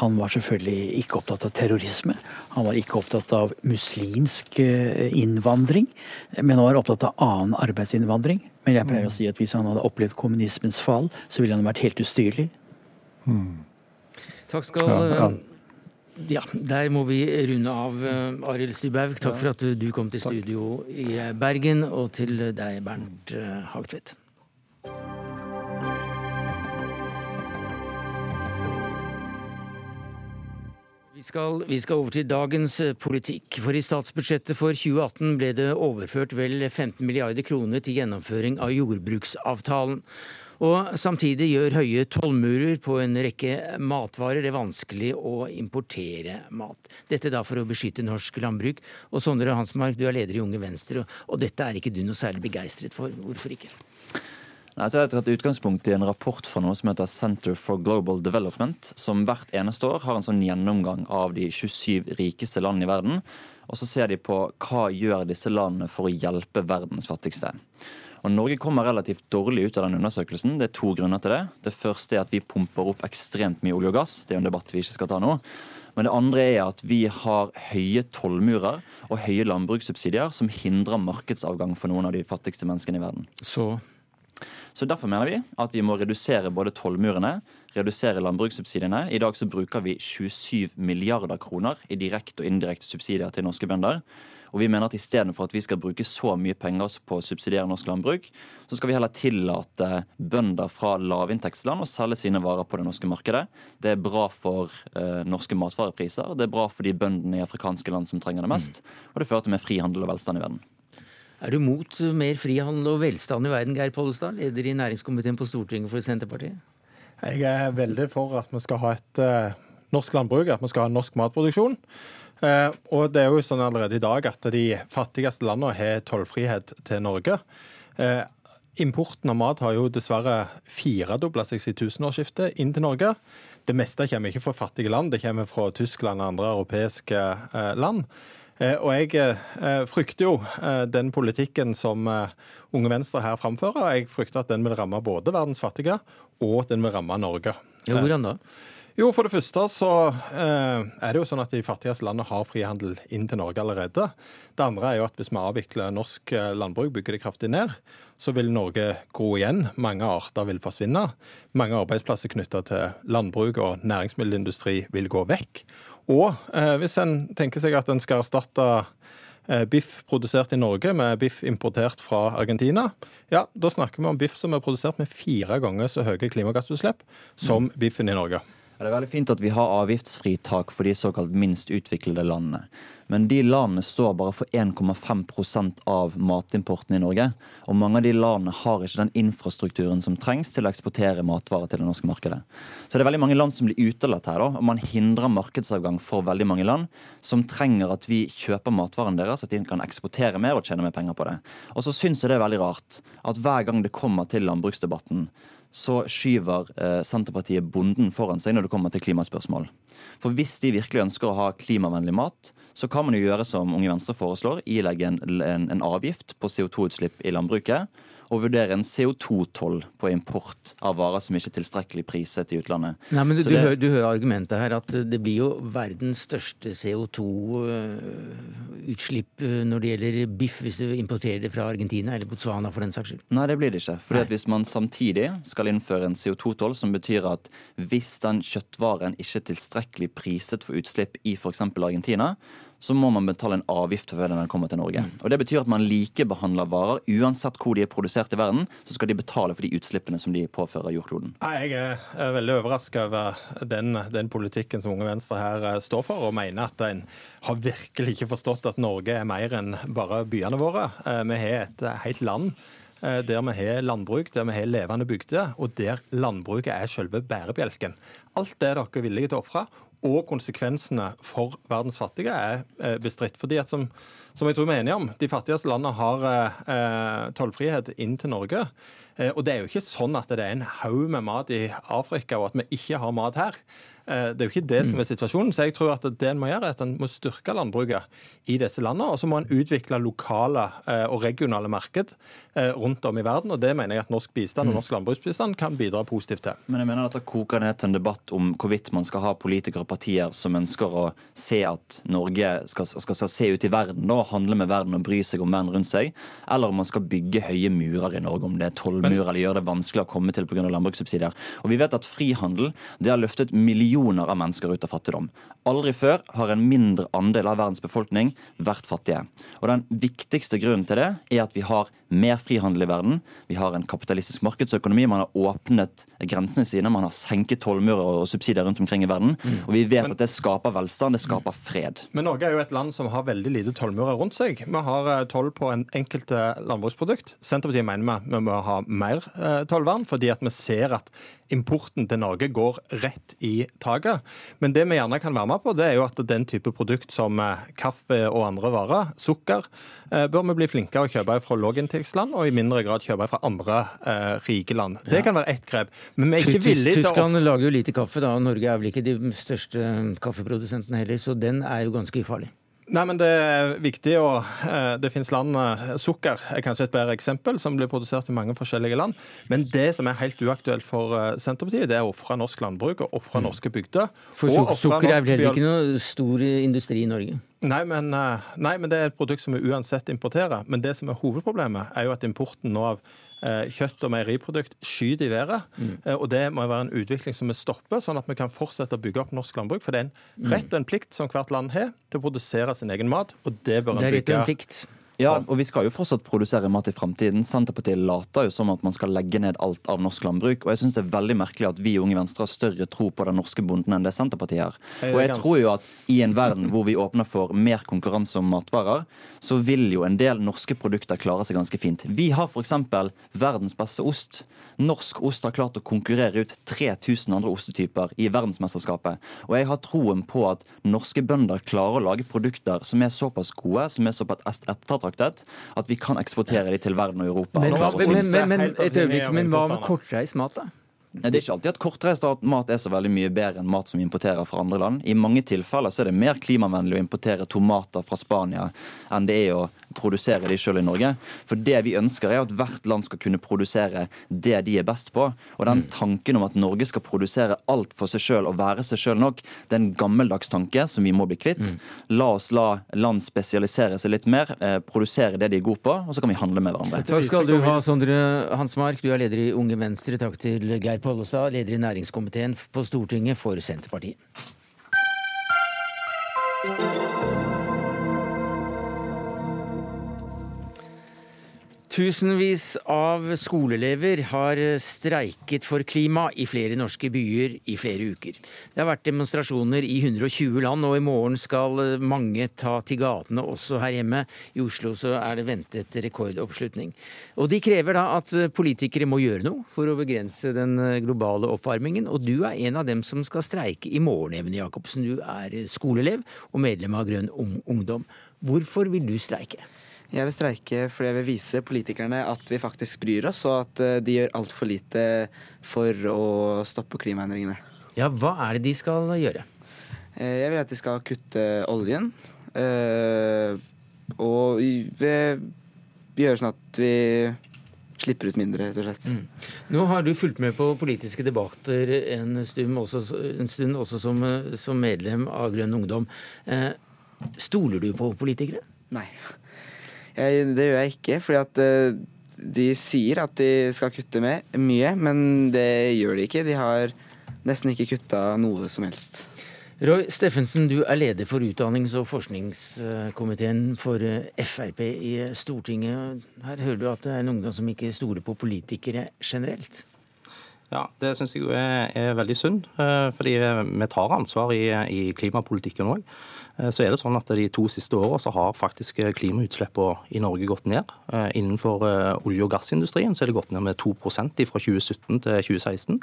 Speaker 6: Han var selvfølgelig ikke opptatt av terrorisme. Han var ikke opptatt av muslimsk eh, innvandring, men han var opptatt av annen arbeidsinnvandring. Men jeg pleier å si at hvis han hadde opplevd kommunismens fall, så ville han vært helt ustyrlig.
Speaker 1: Takk skal
Speaker 7: Ja, ja.
Speaker 1: eh, Ja, der må vi runde av, uh, Arild Stybhaug. Takk for at du- kom til studio i eh, Bergen, og til deg, Bernt uh, Hagtvedt. Skal, vi skal over til dagens eh, politikk. For i statsbudsjettet for 2018 ble det overført vel 15 milliarder kroner til gjennomføring av jordbruksavtalen. Og samtidig gjør høye tollmurer på en rekke matvarer det vanskelig å importere mat. Dette da for å beskytte norsk landbruk. Og Sondre Hansmark, du er leder i Unge Venstre, og dette er ikke du noe særlig begeistret for. Hvorfor ikke?
Speaker 8: Nei, så er det et utgangspunkt i en rapport fra noe som heter Center for Global Development, som hvert eneste år har en sånn gjennomgang av de 27 rikeste landene i verden. Og så ser de på hva gjør disse landene for å hjelpe verdens fattigste. Og Norge kommer relativt dårlig ut av den undersøkelsen. Det er to grunner til det. Det første er at vi pumper opp ekstremt mye olje og gass. Det er en debatt vi ikke skal ta nå. Men det andre er at vi har høye tollmurer og høye landbrukssubsidier som hindrer markedsavgang for noen av de fattigste menneskene i verden.
Speaker 1: Så
Speaker 8: Så Derfor mener vi at vi må redusere både tollmurene, redusere landbrukssubsidiene. I dag så bruker vi 27 milliarder kroner i direkte og indirekte subsidier til norske bønder. Og vi mener at Istedenfor at vi skal bruke så mye penger på å subsidiere norsk landbruk, så skal vi heller tillate bønder fra lavinntektsland å selge sine varer på det norske markedet. Det er bra for eh, norske matvarepriser, det er bra for de bøndene i afrikanske land som trenger det mest, og det fører til mer frihandel og velstand i verden.
Speaker 1: Er du mot mer frihandel og velstand i verden, Geir Pollestad, leder i næringskomiteen på Stortinget for Senterpartiet?
Speaker 9: Jeg er veldig for at vi skal ha et uh, norsk landbruk, at vi skal ha norsk matproduksjon. Uh, og det er jo sånn allerede i dag at de fattigste landene har tollfrihet til Norge. Uh, importen av mat har jo dessverre firedobla seg siden tusenårsskiftet inn til Norge. Det meste kommer ikke fra fattige land, det kommer fra Tyskland og andre europeiske land. Eh, og jeg eh, frykter jo eh, den politikken som Unge Venstre her framfører. Jeg frykter at den vil ramme både verdens fattige og den vil ramme Norge.
Speaker 1: Ja, hvordan da?
Speaker 9: Jo, For det første så eh, er det jo sånn at de fattigste landene har frihandel inn til Norge allerede. Det andre er jo at hvis vi avvikler norsk eh, landbruk, bygger det kraftig ned, så vil Norge gro igjen. Mange arter vil forsvinne. Mange arbeidsplasser knytta til landbruk og næringsmiddelindustri vil gå vekk. Og eh, hvis en tenker seg at en skal erstatte eh, biff produsert i Norge med biff importert fra Argentina, ja, da snakker vi om biff som er produsert med fire ganger så høye klimagassutslipp som biffen i Norge.
Speaker 8: Det er veldig fint at vi har avgiftsfritak for de såkalt minst utviklede landene. Men de landene står bare for 1,5% av matimporten i Norge. Og mange av de landene har ikke den infrastrukturen som trengs til å eksportere matvarer til det norske markedet. Så det er veldig mange land som blir utelatt her, da, og man hindrer markedsavgang for veldig mange land som trenger at vi kjøper matvaren deres, at de kan eksportere mer og tjene mer penger på det. Og så syns jeg det er veldig rart at hver gang det kommer til landbruksdebatten, så skyver eh, Senterpartiet bonden foran seg når det kommer til klimaspørsmål. For hvis de virkelig ønsker å ha klimavennlig mat, så kan man jo gjøre som Unge Venstre foreslår, ilegge en, en, en avgift på CO2-utslipp i landbruket og vurdere en CO2-toll på import av varer som ikke er tilstrekkelig priset i utlandet.
Speaker 1: Nei, men du, det... hører, du, hører, argumentet her at det blir jo verdens største CO2-utslipp øh, når det gjelder biff, hvis du importerer det fra Argentina eller Botswana for den saks skyld.
Speaker 8: Nei, det blir det ikke. Fordi at Hvis man samtidig skal innføre en CO2-toll som betyr at hvis den kjøttvaren ikke er tilstrekkelig priset for utslipp i f.eks. Argentina, så må man betale en avgift før den kommer til Norge. Og Det betyr at man likebehandler varer. Uansett hvor de er produsert i verden, så skal de betale for de utslippene som de påfører jordkloden.
Speaker 9: Jeg er veldig overraska over den, den, politikken som Unge Venstre her eh, står for, og mener at en har virkelig ikke forstått at Norge er mer enn bare byene våre. Eh, vi har et helt land eh, der vi har landbruk, der vi har levende bygder, og der landbruket er selve bærebjelken. Alt det er dere villige til å ofre, og konsekvensene for verdens fattige er eh, bestridt. Fordi at som, som jeg tror vi er enige om, de fattigste landene har eh, tollfrihet inn til Norge. Eh, og det er jo ikke sånn at det er en haug med mat i Afrika, og at vi ikke har mat her. Eh, det er jo ikke det som er situasjonen. Så jeg tror at det en må gjøre, er at en må styrke landbruket i disse landene. Og så må en utvikle lokale eh, og regionale marked rundt om i verden. Og det mener jeg at norsk bistand og norsk landbruksbistand kan bidra positivt til.
Speaker 8: Men jeg mener at det koker ned til en debatt om hvorvidt man skal ha politikere og partier som ønsker å se at Norge skal, skal, skal se ut i verden og handle med verden og bry seg om verden rundt seg, eller om man skal bygge høye murer i Norge, om det er tollmur eller gjøre det vanskelig å komme til pga. landbrukssubsidier. Og vi vet at frihandel det har løftet millioner millioner av mennesker ut av fattigdom. Aldri før har en mindre andel av verdens befolkning vært fattige. Og Den viktigste grunnen til det er at vi har mer frihandel i verden. Vi har en kapitalistisk markedsøkonomi. Man har åpnet grensene sine. Man har senket tollmurer og subsidier rundt omkring i verden. Mm. Og vi vet men, at det skaper velstand, det skaper fred.
Speaker 9: Men Norge er jo et land som har veldig lite tollmurer rundt seg. Vi har eh, toll på en enkelte landbruksprodukt. Senterpartiet mener vi må ha mer eh, tollvern, fordi at vi ser at importen til Norge går rett i taket. Men det vi gjerne kan være med på, det er jo at den type produkt som eh, kaffe og andre varer, sukker, eh, bør vi bli flinkere å kjøpe fra lavinntektsland, og i mindre grad kjøpe fra andre eh, rike land. Det kan være ett grep. Men vi er ikke villige til
Speaker 1: å Tyskland lager jo lite kaffe, da. Norge er vel ikke de største kaffeprodusentene heller, så den er jo ganske ufarlig.
Speaker 9: Nei, men Det er viktig å eh, Det finnes land eh, Sukker er kanskje et bedre eksempel, som blir produsert i mange forskjellige land. Men det som er helt uaktuelt for eh, Senterpartiet, det er å ofre norsk landbruk og ofre mm. norske bygder.
Speaker 1: For sukker er vel heller ikke noe stor industri i Norge?
Speaker 9: Nei men, nei, men det er et produkt som vi uansett importerer. Men det som er hovedproblemet, er jo at importen nå av Eh, kjøtt- og meieriprodukt skyter i været. Mm. Eh, og det må være en utvikling som vi stopper, sånn at vi kan fortsette å bygge opp norsk landbruk. For det er en mm. rett og en plikt som hvert land har til å produsere sin egen mat, og det bør en bygge.
Speaker 8: Ja, og vi skal jo fortsatt produsere mat i framtiden. Senterpartiet later jo som at man skal legge ned alt av norsk landbruk. Og jeg syns det er veldig merkelig at vi i Unge Venstre har større tro på den norske bonden enn det Senterpartiet har. Og jeg tror jo at i en verden hvor vi åpner for mer konkurranse om matvarer, så vil jo en del norske produkter klare seg ganske fint. Vi har f.eks. verdens beste ost. Norsk ost har klart å konkurrere ut 3000 andre ostetyper i verdensmesterskapet. Og jeg har troen på at norske bønder klarer å lage produkter som er såpass gode, som er såpass ettertraktet ettertraktet at vi kan eksportere de til verden og Europa.
Speaker 1: Men, men, men et øyeblikk, men hva med kortreist mat, da?
Speaker 8: Det er ikke alltid at kortreist mat er så veldig mye bedre enn mat som vi importerer fra andre land. I mange tilfeller så er det mer klimavennlig å importere tomater fra Spania enn det er å produsere de sjøl i Norge. For det vi ønsker er at hvert land skal kunne produsere det de er best på. Og den tanken om at Norge skal produsere alt for seg sjøl og være seg sjøl nok, det er en gammeldags tanke som vi må bli kvitt. La oss la land spesialisere seg litt mer, eh, produsere det de er gode på, og så kan vi handle med hverandre.
Speaker 1: Takk skal du ha, Sondre Hansmark. Du er leder i Unge Venstre. Takk til Geir Pollestad, leder i næringskomiteen på Stortinget for Senterpartiet. Tusenvis av skoleelever har streiket for klima i flere norske byer i flere uker. Det har vært demonstrasjoner i 120 land, og i morgen skal mange ta til gatene også her hjemme. I Oslo så er det ventet rekordoppslutning. Og de krever da at politikere må gjøre noe for å begrense den globale oppvarmingen. Og du er en av dem som skal streike i morgen, Even Jacobsen. Du er skoleelev og medlem av Grønn Ungdom. Hvorfor vil du streike?
Speaker 10: Jeg vil streike fordi jeg vil vise politikerne at vi faktisk bryr oss, og at eh, de gjør altfor lite for å stoppe klimaendringene.
Speaker 1: Ja, hva er det de skal gjøre?
Speaker 10: Eh, jeg vil at de skal kutte oljen. eh, Og gjøre sånn at vi slipper ut mindre, rett og slett.
Speaker 1: Mm. Nå har du fulgt med på politiske debatter en stund, også, en stund, også som, som, medlem av Grønn Ungdom. Stoler du på politikere?
Speaker 10: Nei. Jeg, det gjør jeg ikke, fordi at uh, de sier at de skal kutte med, mye, men det gjør de ikke. De har nesten ikke kutta noe som helst.
Speaker 1: Roy Steffensen, du er leder for utdannings- og forskningskomiteen for Frp i Stortinget. Her hører du at det er en ungdom som ikke stoler på politikere generelt?
Speaker 11: Ja, det syns jeg er, er, veldig synd. Eh, fordi vi tar ansvar i, i klimapolitikken òg. Eh, så er det sånn at De to siste årene så har faktisk klimautslippene i Norge gått ned. Eh, innenfor eh, olje- og gassindustrien så er det gått ned med 2% fra 2017 til 2016.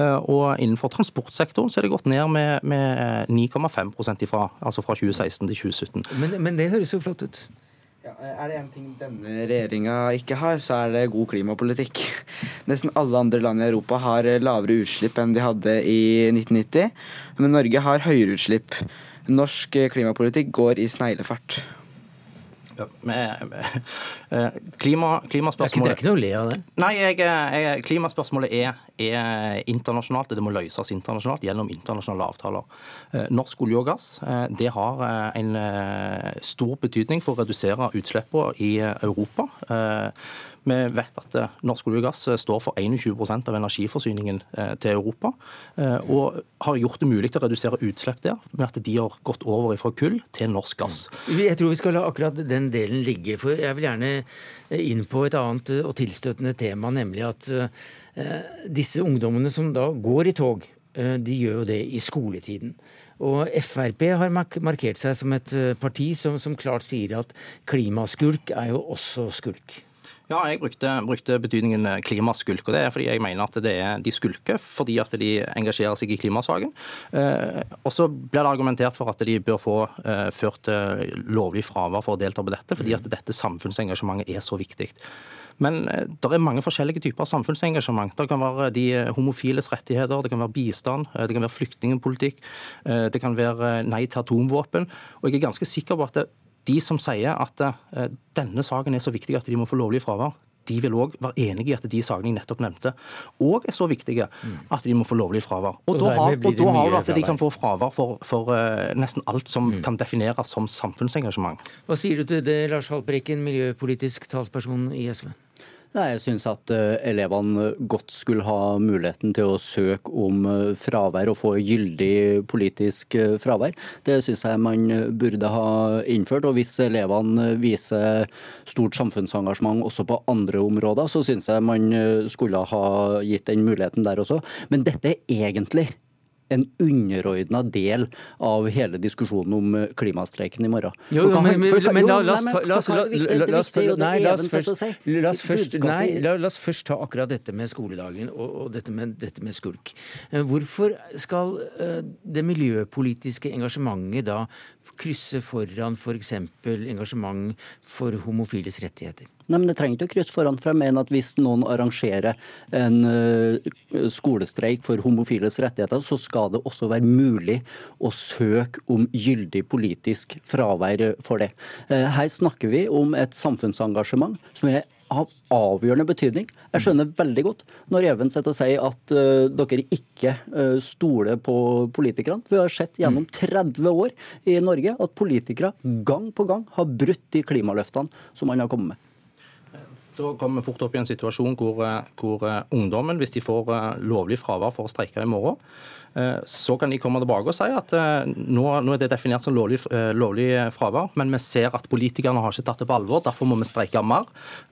Speaker 11: Og innenfor transportsektoren så er det gått ned med, med 9,5% fra, altså fra 2016 til 2017.
Speaker 1: Men, men det høres jo flott ut.
Speaker 10: Ja, er det én ting denne regjeringa ikke har, så er det god klimapolitikk. Nesten alle andre land i Europa har lavere utslipp enn de hadde i 1990, men Norge har høyere utslipp norsk klimapolitikk går i sneglefart.
Speaker 11: Ja, med, eh, klima, klimaspørsmålet
Speaker 1: Det er ikke noe å le av det?
Speaker 11: Nei, jeg, jeg, klimaspørsmålet er, er, internasjonalt. Det må løses internasjonalt gjennom internasjonale avtaler. Eh, norsk olje og gass eh, det har en stor betydning for å redusere utslippene i Europa. Vi vet at eh, norsk olje og gass eh, står for 21% av energiforsyningen eh, til Europa. Og har gjort det mulig å redusere utslipp der, med at de har gått over fra kull til norsk gass.
Speaker 1: Jeg tror vi skal la akkurat den delen ligge. For jeg vil gjerne inn på et annet og tilstøtende tema, nemlig at disse ungdommene som da går i tog, de gjør jo det i skoletiden. Og Frp har markert seg som et parti som, som klart sier at klimaskulk er jo også skulk.
Speaker 11: Ja, jeg brukte, brukte, betydningen eh, klimaskulk. og Det er fordi jeg mener at det er, de skulker fordi at de engasjerer seg i klimasaken. Eh, og så blir det argumentert for at de bør få eh, ført eh, lovlig fravær for å delta på dette, fordi at dette samfunnsengasjementet er så viktig. Men eh, det er mange forskjellige typer samfunnsengasjement. Det kan være de homofiles rettigheter, det kan være bistand, det kan være flyktningpolitikk, det kan være nei til atomvåpen. Og jeg er ganske sikker på at det, de som sier at uh, denne saken er så viktig at de må få lovlig fravær, de vil òg være enige i at de sakene jeg nettopp nevnte, òg er så viktige at de må få lovlig fravær. Og, og da har, og da har at de kan få fravær for, for uh, nesten alt som mm. kan defineres som samfunnsengasjement.
Speaker 1: Hva sier du til det, Lars Haltbrekken, miljøpolitisk talsperson i SV?
Speaker 12: Nei, Jeg syns at uh, elevene godt skulle ha muligheten til å søke om uh, fravær og få gyldig politisk uh, fravær. Det syns jeg man burde ha innført. Og hvis elevene viser stort samfunnsengasjement også på andre områder, så syns jeg man skulle ha gitt den muligheten der også. Men dette er egentlig en underordna del av hele diskusjonen om eh, klimastreiken i morgen.
Speaker 1: Jo, jo, men, men, men oss- først, la, la oss først ta akkurat dette med skoledagen og, og dette, med, dette med skulk. Eh, Hvorfor skal eh, det miljøpolitiske engasjementet da krysse foran f.eks. For engasjement for homofiles rettigheter?
Speaker 12: Nei, men Det trenger ikke å krysse foran, for jeg mener at hvis noen arrangerer en eh, skolestreik for homofiles rettigheter, så skal det også være mulig å søke om gyldig politisk fravær for det. Eh, her snakker vi om et samfunnsengasjement som er av avgjørende betydning. Jeg skjønner veldig godt når Even sitter og sier at uh, dere ikke uh, stoler på politikerne. Vi har sett gjennom 30 år i Norge at politikere gang på gang har brutt de klimaløftene som man har kommet med.
Speaker 11: Da kommer vi fort opp i en situasjon hvor, eh, hvor eh, ungdommen, hvis de får eh, lovlig fravær for å streike i morgen, så kan de komme tilbake og si at eh, nå, nå er det definert som lovlig, eh, lovlig fravær, men vi ser at politikerne har ikke tatt det på alvor, derfor må vi streike mer.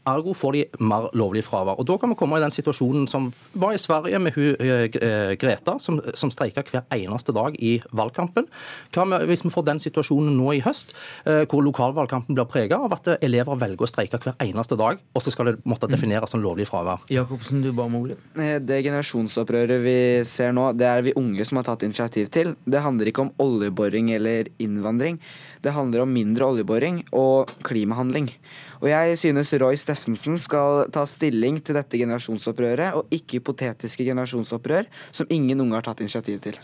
Speaker 11: Ergo får de mer lovlig fravær. Og Da kan vi komme i den situasjonen som var i Sverige med hun, eh, eh, Greta, som, som streika hver eneste dag i valgkampen. Hva med, hvis vi får den situasjonen nå i høst, eh, hvor lokalvalgkampen blir prega av at eh, elever velger å streike hver eneste dag, og så skal det måtte defineres som lovlig fravær?
Speaker 1: Jacobsen, du ba om ordet.
Speaker 10: Eh, Det generasjonsopprøret vi ser nå, det er vi unge som har tatt initiativ til. Det handler ikke om oljeboring eller innvandring. Det handler om mindre oljeboring og klimahandling. Og jeg synes Roy Steffensen skal ta stilling til dette generasjonsopprøret, og ikke hypotetiske generasjonsopprør som ingen unge har tatt initiativ til.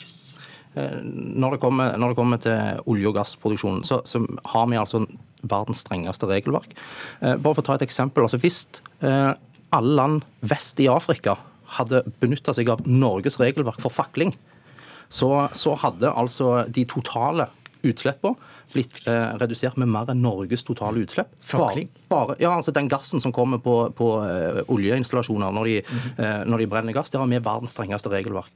Speaker 11: Eh, Når det kommer, når det kommer til olje- og gassproduksjonen, så, så har vi altså verdens strengeste regelverk. Eh, Bare for å ta et eksempel. altså Hvis eh, alle land vest i Afrika hadde benytta seg av Norges regelverk for fakling, så, så hadde altså de totale utslippene blitt eh, redusert med mer enn Norges totale utslipp. Bare, bare, ja, altså Den gassen som kommer på, på uh, oljeinstallasjoner når de, uh, når de brenner gass, der har vi verdens strengeste regelverk.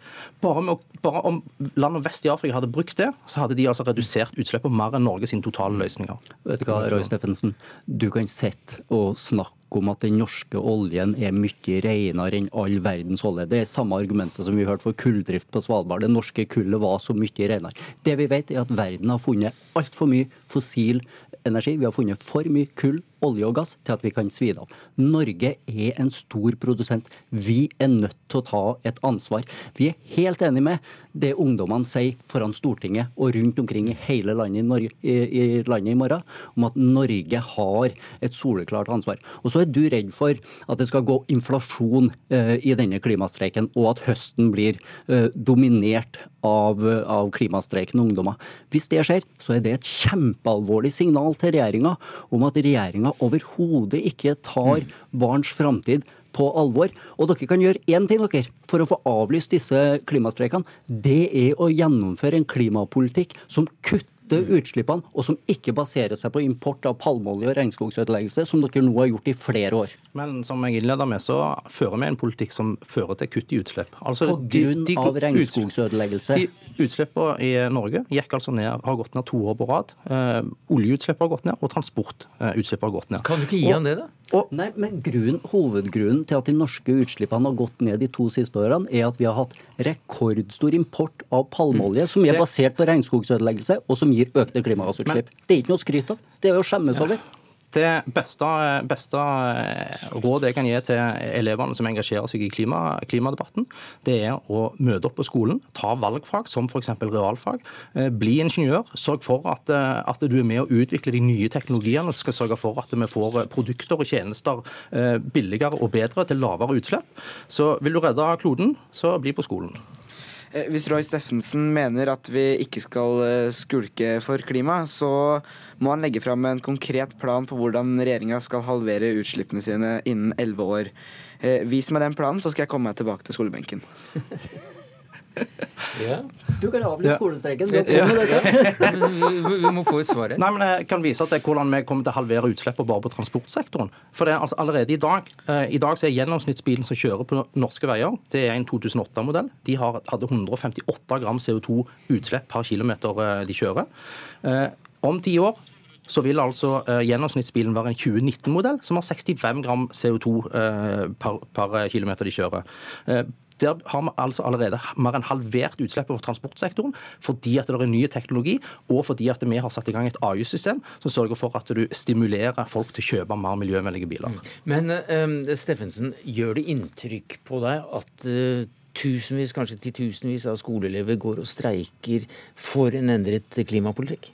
Speaker 11: Bare, med, bare om landene vest i Afrika hadde brukt det, så hadde de altså redusert utslippene mer enn Norge sine totale løsninger.
Speaker 12: Vet du hva, Roy Steffensen? Du kan sitte og snakke om at den norske oljen er mye renere enn all verdens olje. Det er samme argumentet som vi hørte for kulldrift på Svalbard. Det norske kullet var så mye renere. Det vi vet, er at verden har funnet altfor mye fossil energi. Vi har funnet for mye kull, olje og gass til at vi kan svi det av. Norge er en stor produsent. Vi er nødt til å ta et ansvar. Vi er helt enig med det ungdommene sier foran Stortinget og rundt omkring i hele landet i, Norge, i, i landet i morgen, om at Norge har et soleklart ansvar. Og så er du redd for at det skal gå inflasjon eh, i denne klimastreiken, og at høsten blir eh, dominert av, av klimastreikende ungdommer. Hvis det skjer, så er det et kjempealvorlig signal til regjeringa om at regjeringa overhodet ikke tar barns framtid på alvor. Og dere kan gjøre én ting dere, for å få avlyst disse klimastreikene. Det er å gjennomføre en klimapolitikk som kutter utslippene, og som ikke baserer seg på import av palmeolje og regnskogsødeleggelse, som dere nå har gjort i flere år.
Speaker 11: Men som jeg innleda med, så fører vi en politikk som fører til kutt i utslipp. Altså,
Speaker 12: På grunn av regnskogsødeleggelse.
Speaker 11: De utslippene i Norge gikk altså ned, har gått ned to år på rad. Eh, oljeutslippet har gått ned, og transportutslippet har gått ned.
Speaker 1: Kan du ikke gi
Speaker 11: Og-
Speaker 1: han det, da?
Speaker 12: Nei, men grunnen, Hovedgrunnen til at de norske utslippene har gått ned de to siste årene, er at vi har hatt rekordstor import av palmeolje, som er
Speaker 11: Det-
Speaker 12: basert på regnskogsødeleggelse, og som gir økte klimagassutslipp. det er ikke noe å skryte av. Det er jo å skjemmes over.
Speaker 11: Det beste, beste eh, rådet jeg kan gi til elevene som engasjerer seg i klima, klimadebatten, det er å møte opp på skolen, ta valgfag som f.eks. realfag. eh, Bli ingeniør. Sørg for at, eh, at du er med å utvikle de nye teknologiene. Skal sørge for at vi får produkter og tjenester billigere og bedre til lavere utslipp. Så vil du redde kloden, så bli på skolen.
Speaker 10: Eh, Hvis Roy Steffensen mener at vi ikke skal eh, skulke for klima, så må han legge fram en konkret plan for hvordan regjeringa skal halvere utslippene sine innen elleve år. Eh, Vis meg den planen, så skal jeg komme meg tilbake til skolebenken.
Speaker 12: Du kan avlyse
Speaker 11: Ja.
Speaker 12: skolestreiken. Dette.
Speaker 1: vi, vi må få et svar her.
Speaker 11: Nei, men Jeg kan vise til hvordan vi kommer til å halvere utslippene bare på transportsektoren. For det er altså Allerede i dag eh, I dag så er gjennomsnittsbilen som kjører på norske veier, det er en 2008-modell. De har, hadde 158 gram CO2-utslipp per kilometer eh, de kjører. Eh, om ti år så vil altså eh, gjennomsnittsbilen være en 2019-modell som har 65 gram CO2 eh, per, per kilometer de kjører. Der har vi altså allerede mer enn halvert utslippet fra transportsektoren fordi at det er ny teknologi, og fordi at vi har satt i gang et avgiftssystem som sørger for at du stimulerer folk til å kjøpe mer miljøvennlige biler.
Speaker 1: Men um, Steffensen, gjør det inntrykk på deg at uh, tusenvis, kanskje titusenvis av skoleelever går og streiker for en endret klimapolitikk?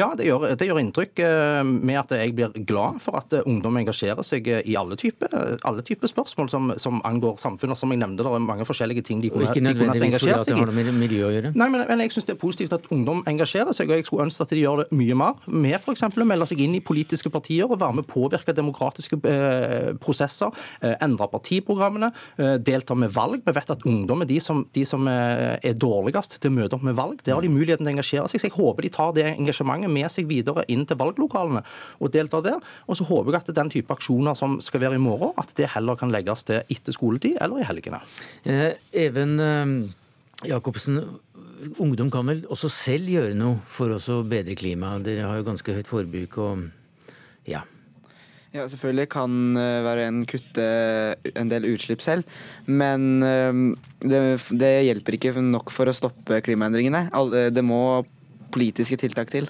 Speaker 11: Ja, det gjør, det gjør, inntrykk eh, med at jeg blir glad for at eh, ungdom engasjerer seg eh, i alle typer, alle typer spørsmål som, som, angår samfunnet. Som jeg nevnte, det er mange forskjellige ting de kunne,
Speaker 1: og ikke nødvendigvis fordi det har noe med miljø å gjøre?
Speaker 11: Nei, men, men jeg syns det er positivt at ungdom engasjerer seg, og jeg skulle ønske at de gjør det mye mer. Med f.eks. å melde seg inn i politiske partier og være med å påvirke demokratiske eh, prosesser. Eh, endre partiprogrammene, eh, delta med valg. Vi vet at ungdom er de som, de som er dårligst til å møte opp med valg. Der har de muligheten til å engasjere seg. Så jeg håper de tar det engasjementet med seg videre inn til valglokalene og delta der. Og så håper jeg at den type aksjoner som skal være i morgen, at det heller kan legges til etter skoletid eller i helgene.
Speaker 1: Eh, Even eh, Jacobsen, ungdom kan vel også selv gjøre noe for å bedre klimaet? Dere har jo ganske høyt forbruk og ja.
Speaker 10: Ja, selvfølgelig kan hver og en kutte en del utslipp selv, men eh, det, det, hjelper ikke nok for å stoppe klimaendringene. Det må politiske tiltak til.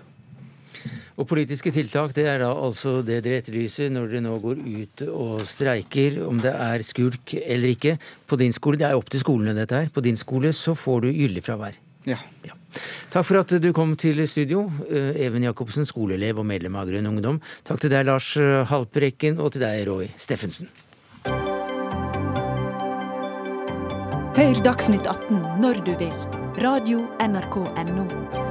Speaker 1: Og politiske tiltak det er da altså det dere etterlyser når dere nå går ut og streiker, om det er skulk eller ikke. På din skole, Det er opp til skolene dette her. På din skole så får du gyldig fravær.
Speaker 10: Ja.
Speaker 1: ja. Takk for at du kom til studio, eh, Even Jacobsen, skoleelev og medlem av Grønn Ungdom. Takk til deg, Lars Halperekken, og til deg, Roy Steffensen.
Speaker 5: Hør Dagsnytt 18 når du vil. Radio NRK Radio.nrk.no.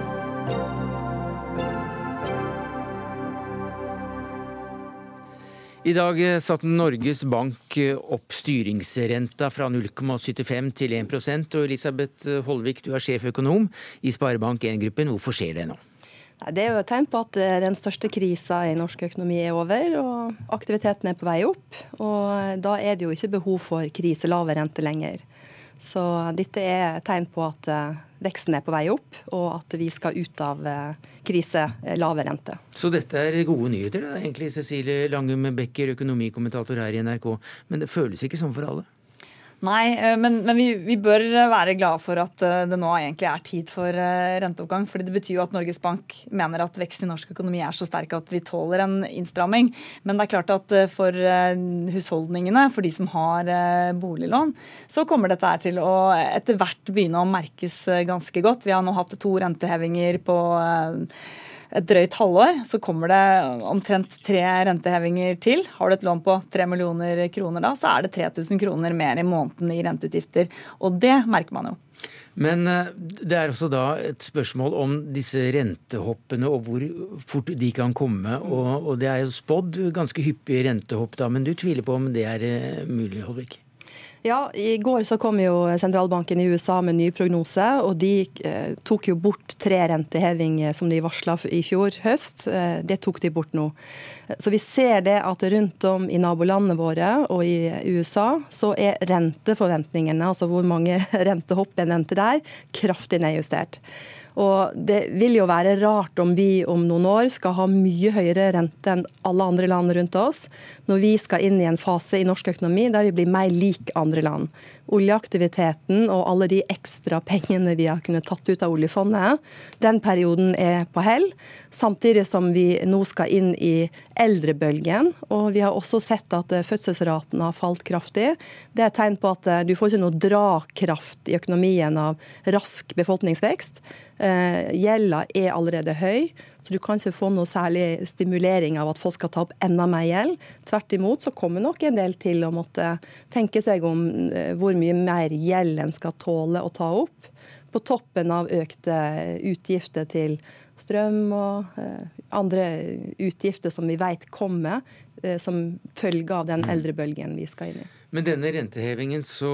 Speaker 1: I dag eh, satte Norges Bank eh, opp styringsrenta fra 0,75 til 1% og Elisabeth eh, Holvik, du er sjeføkonom i Sparebank1-gruppen. Hvorfor skjer det nå?
Speaker 13: Det er jo et tegn på at den største krisa i norsk økonomi er over, og aktiviteten er på vei opp. Og da er det jo ikke behov for kriselave rente lenger. Så dette er tegn på at eh, veksten er på vei opp, og at vi skal ut av eh, krise, eh, lave rente.
Speaker 1: Så dette er gode nyheter, da, egentlig, Cecilie Langum Becker, økonomikommentator her i NRK. Men det føles ikke sånn for alle?
Speaker 14: Nei, eh, men, men vi, vi, bør være glade for at eh, det nå egentlig er tid for eh, renteoppgang. fordi Det betyr jo at Norges Bank mener at veksten i norsk økonomi er så sterk at vi tåler en innstramming. Men det er klart at for husholdningene, for de som har boliglån, så kommer dette her til å etter hvert begynne å merkes ganske godt. Vi har nå hatt to rentehevinger på et drøyt halvår, så kommer det omtrent tre rentehevinger til. Har du et lån på tre millioner kroner da, så er det 3000 kroner mer i måneden i renteutgifter. Og det merker man jo.
Speaker 1: Men eh, det er også da et spørsmål om disse rentehoppene og hvor fort de kan komme. Og, og det er jo spådd ganske hyppige rentehopp da, men du tviler på om det er eh, mulig, Holvik?
Speaker 13: Ja, I går så kom jo sentralbanken i USA med en ny prognose. og De eh, tok jo bort tre rentehevinger som de varsla i fjor høst. Eh, det tok de bort nå. Så vi ser det at rundt om i nabolandene våre og i USA, så er renteforventningene, altså hvor mange rentehopp en rente der, kraftig nedjustert. Og Det vil jo være rart om vi om noen år skal ha mye høyere rente enn alle andre land rundt oss, når vi skal inn i en fase i norsk økonomi der vi blir mer lik andre land. Oljeaktiviteten og alle de ekstra pengene vi har kunnet tatt ut av oljefondet, den perioden er på hell. Samtidig som vi nå skal inn i eldrebølgen. Og vi har også sett at fødselsraten har falt kraftig. Det er et tegn på at du får ikke noe drakraft i økonomien av rask befolkningsvekst. Eh, gjelda er allerede høy, så du kan ikke få noe særlig stimulering av at folk skal ta opp enda mer gjeld. Tvert imot så kommer nok en del til å måtte tenke seg om eh, hvor mye mer gjeld en skal tåle å ta opp. På toppen av økte utgifter til strøm og eh, andre utgifter som vi vet kommer som følge av den eldrebølgen vi skal inn i.
Speaker 1: Med denne rentehevingen så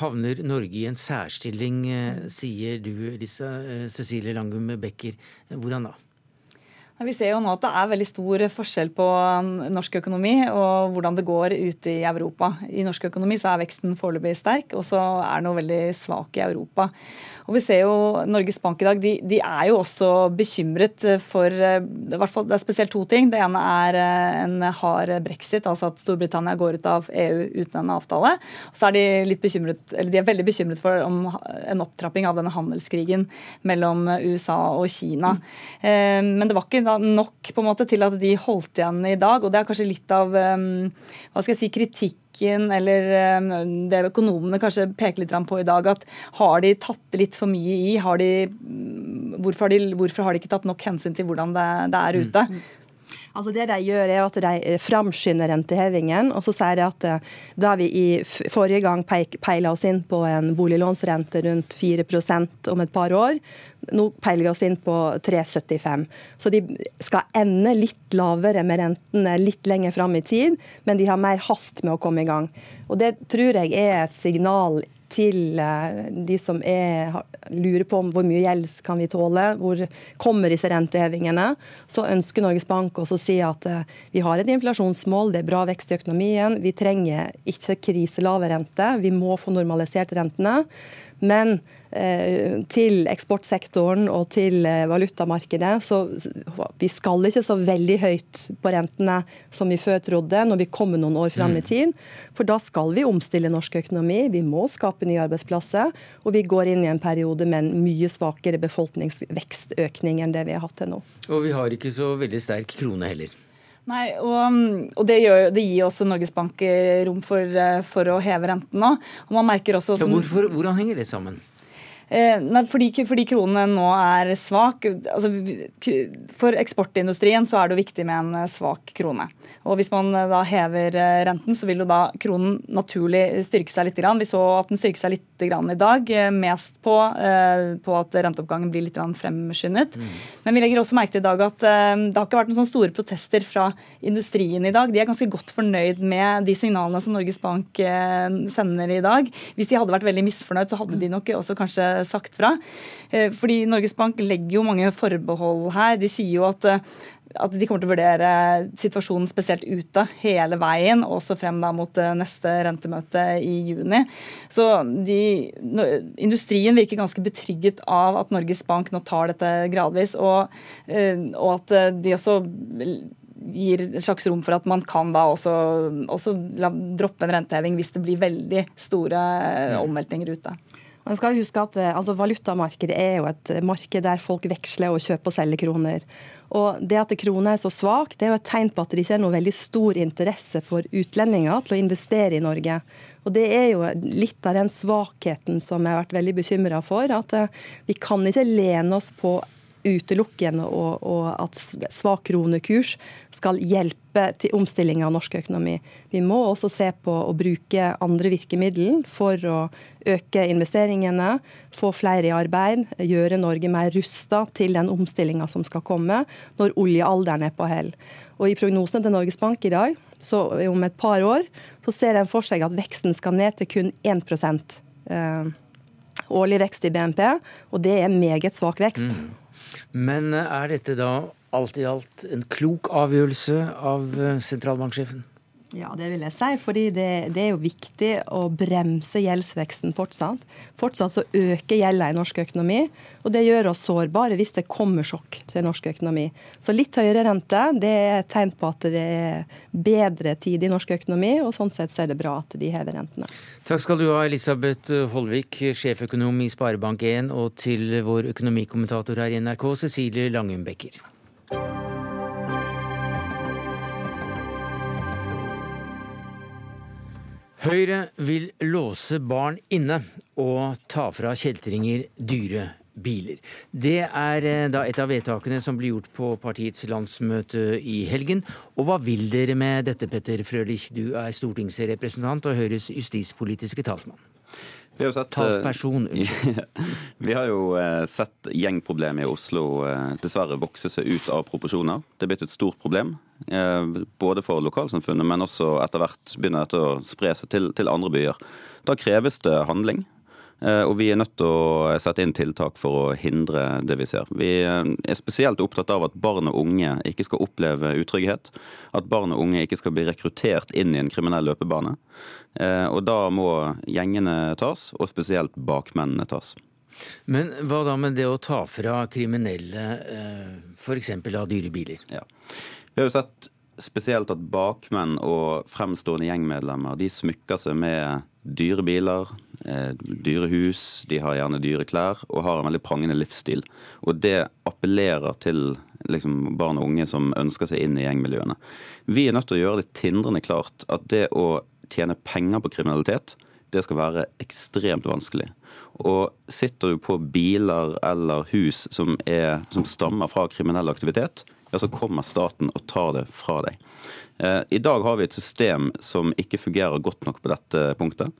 Speaker 1: havner Norge i en særstilling, eh, sier du, Lisa eh, Cecilie Langum Becker. Hvordan da?
Speaker 14: Vi ser jo nå at det er veldig stor forskjell på um, norsk økonomi og hvordan det går ute i Europa. I norsk økonomi så er veksten foreløpig sterk, og så er den veldig svak i Europa. Og vi ser jo Norges Bank i dag, de, de er jo også bekymret for hvert fall, Det er spesielt to ting. Det ene er en hard brexit, altså at Storbritannia går ut av EU uten en avtale. Og så er de litt bekymret, eller de er veldig bekymret for om en opptrapping av denne handelskrigen mellom USA og Kina. Mm. Men det var ikke nok på en måte til at de holdt igjen i dag. Og det er kanskje litt av hva skal jeg si, kritikk eller det økonomene kanskje peker litt på i dag, at har de tatt litt for mye i? Har de, hvorfor, har de, hvorfor, har de, ikke tatt nok hensyn til hvordan det, det er ute? Mm.
Speaker 13: Altså Det de gjør, er at de framskynder rentehevingen. Og så sier de at eh, da vi i forrige gang peila oss inn på en boliglånsrente rundt 4% om et par år, nå peiler vi oss inn på 3,75. Så de skal ende litt lavere med rentene litt lenger fram i tid, men de har mer hast med å komme i gang. Og Det tror jeg er et signal til eh, de som er, lurer på hvor mye gjeld kan vi tåle, hvor kommer disse rentehevingene, så ønsker Norges Bank også å si at eh, vi har et inflasjonsmål, det er bra vekst i økonomien, vi trenger ikke kriselave rente, vi må få normalisert rentene. Men eh, til eksportsektoren og til eh, valutamarkedet, så vi skal ikke så veldig høyt på rentene som vi før trodde, når vi kommer noen år fram i mm. tid. For da skal vi omstille norsk økonomi, vi må skape nye arbeidsplasser. Og vi går inn i en periode med en mye svakere befolkningsvekstøkning enn det vi har hatt til nå.
Speaker 1: Og vi har ikke så veldig sterk krone heller.
Speaker 14: Nei, og, og det, gjør, det, gir også Norges Bank rom for, eh, for, å heve renten nå. Og man merker også...
Speaker 1: Ja, hvorfor, hvordan henger det sammen?
Speaker 14: Eh, fordi, fordi kronen nå er svak. Altså, for eksportindustrien så er det jo viktig med en eh, svak krone. Og Hvis man eh, da hever renten, så vil jo da kronen naturlig styrke seg litt. Vi så at den styrker seg litt i dag, mest på, på at renteoppgangen blir litt fremskyndet. Mm. Men vi legger også merke til i dag at det har ikke vært noen sånne store protester fra industrien i dag. De er ganske godt fornøyd med de signalene som Norges Bank sender i dag. Hvis de hadde vært veldig misfornøyd, så hadde de nok også kanskje sagt fra. Eh, fordi Norges Bank legger jo mange forbehold her. De sier jo at eh, at de kommer til å vurdere situasjonen spesielt ute hele veien, også frem da mot eh, neste rentemøte i juni. Så de, Industrien virker ganske betrygget av at Norges Bank nå tar dette gradvis, og, og at de også gir et slags rom for at man kan da også, også droppe en renteheving hvis det blir veldig store omveltninger ute.
Speaker 13: Man skal huske at eh, altså, Valutamarkedet er jo et marked der folk veksler og kjøper og selger kroner. Og Det at krona er så svak, det er jo et tegn på at det ikke er noe veldig stor interesse for utlendinger til å investere i Norge. Og Det er jo litt av den svakheten som jeg har vært veldig bekymra for. At eh, vi kan ikke lene oss på utelukkende og, og at svak kronekurs skal hjelpe til omstilling av norsk økonomi. Vi må også se på å bruke andre virkemidler for å øke investeringene, få flere i arbeid, gjøre Norge mer rusta til den omstillinga som skal komme når oljealderen er på hell. Og I prognosene til Norges Bank i dag, så om et par år, så ser en for seg at veksten skal ned til kun 1 eh, årlig vekst i BNP, og det er meget svak vekst. Mm.
Speaker 1: Men eh, er dette da alt i alt en klok avgjørelse av eh, sentralbanksjefen?
Speaker 13: Ja, det vil jeg si. fordi det, det, er jo viktig å bremse gjeldsveksten fortsatt. Fortsatt så øker gjelda i norsk økonomi, og det gjør oss sårbare hvis det kommer sjokk til norsk økonomi. Så litt høyere rente det er et tegn på at det er bedre tid i norsk økonomi, og sånn sett så er det bra at de hever rentene.
Speaker 1: Takk skal du ha, Elisabeth Holvik, sjeføkonom i Sparebank1, og til vår økonomikommentator her i NRK, Cecilie Langum Bekker. Høyre vil låse barn inne og ta fra kjeltringer dyre biler. Det er eh, da et av vedtakene som blir gjort på partiets landsmøte i helgen. Og hva vil dere med dette, Petter Frølich? Du er stortingsrepresentant og Høyres justispolitiske talsmann.
Speaker 15: Vi har, sett, Talsperson, vi har jo eh, sett gjengproblemet i Oslo eh, dessverre vokse seg ut av proporsjoner. Det er blitt et stort problem, eh, både for lokalsamfunnet, men også etter hvert begynner dette å spre seg til, til andre byer. Da kreves det handling. Eh, og vi er nødt til å sette inn tiltak for å hindre det vi ser. Vi er spesielt opptatt av at barn og unge ikke skal oppleve utrygghet. At barn og unge ikke skal bli rekruttert inn i en kriminell løpebane. Og da må gjengene tas, og spesielt bakmennene tas.
Speaker 1: Men hva da med det å ta fra kriminelle f.eks. av dyre biler?
Speaker 15: Ja. Vi har jo sett spesielt at bakmenn og fremstående gjengmedlemmer de smykker seg med dyre biler, eh, dyre hus, de har gjerne dyre klær og har en veldig prangende livsstil. Og det appellerer til liksom, barn og unge som ønsker seg inn i gjengmiljøene. Vi er nødt til å gjøre det tindrende klart at det å tjene penger på kriminalitet, det skal være ekstremt vanskelig. Og sitter du på biler eller hus som, er, som stammer fra kriminell aktivitet, ja, så kommer staten og tar det fra deg. Eh, I dag har vi et system som ikke fungerer godt nok på dette punktet.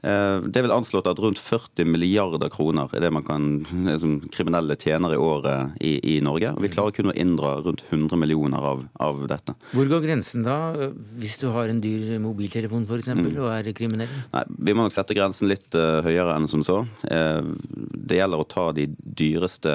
Speaker 15: Eh, det er vel anslått at rundt 40 milliarder kroner er det man kan, liksom, kriminelle tjener i året i, i Norge. Og vi klarer kun å inndra rundt 100 millioner av, av, dette.
Speaker 1: Hvor går grensen da, hvis du har en dyr mobiltelefon f.eks. Mm. og er kriminell?
Speaker 15: Nei, Vi må nok sette grensen litt uh, høyere enn som så. Uh, det gjelder å ta de dyreste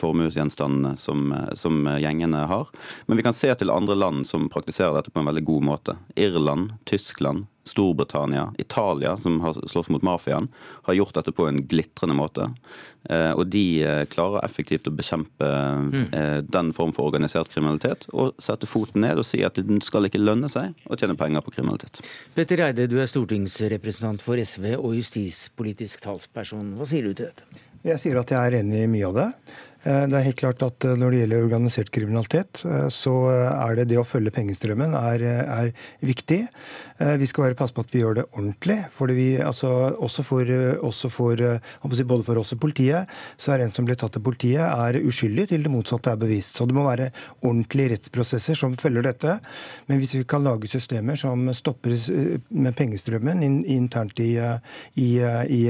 Speaker 15: formuesgjenstandene som, som gjengene har. Men vi kan se til andre land som praktiserer dette på en veldig god måte. Irland, Tyskland, Storbritannia, Italia, som har slåss mot mafiaen, har gjort dette på en glitrende måte. Eh, og de eh, klarer effektivt å bekjempe mm. Eh, den form for organisert kriminalitet og sette foten ned og si at det skal ikke lønne seg å tjene penger på kriminalitet.
Speaker 1: Petter Eide, du er stortingsrepresentant for SV og justispolitisk talsperson. Hva sier du til dette?
Speaker 16: Jeg sier at jeg er enig i mye av det. Eh, det er helt klart at eh, Når det gjelder organisert kriminalitet, eh, så er det det å følge pengestrømmen er, er viktig. Vi skal være passe på at vi gjør det ordentlig. vi, altså, også for, også for Både for oss og politiet så er en som blir tatt av politiet, er uskyldig til det motsatte er bevist. Så det må være ordentlige rettsprosesser som følger dette. Men hvis vi kan lage systemer som stopper med pengestrømmen internt i, i, i,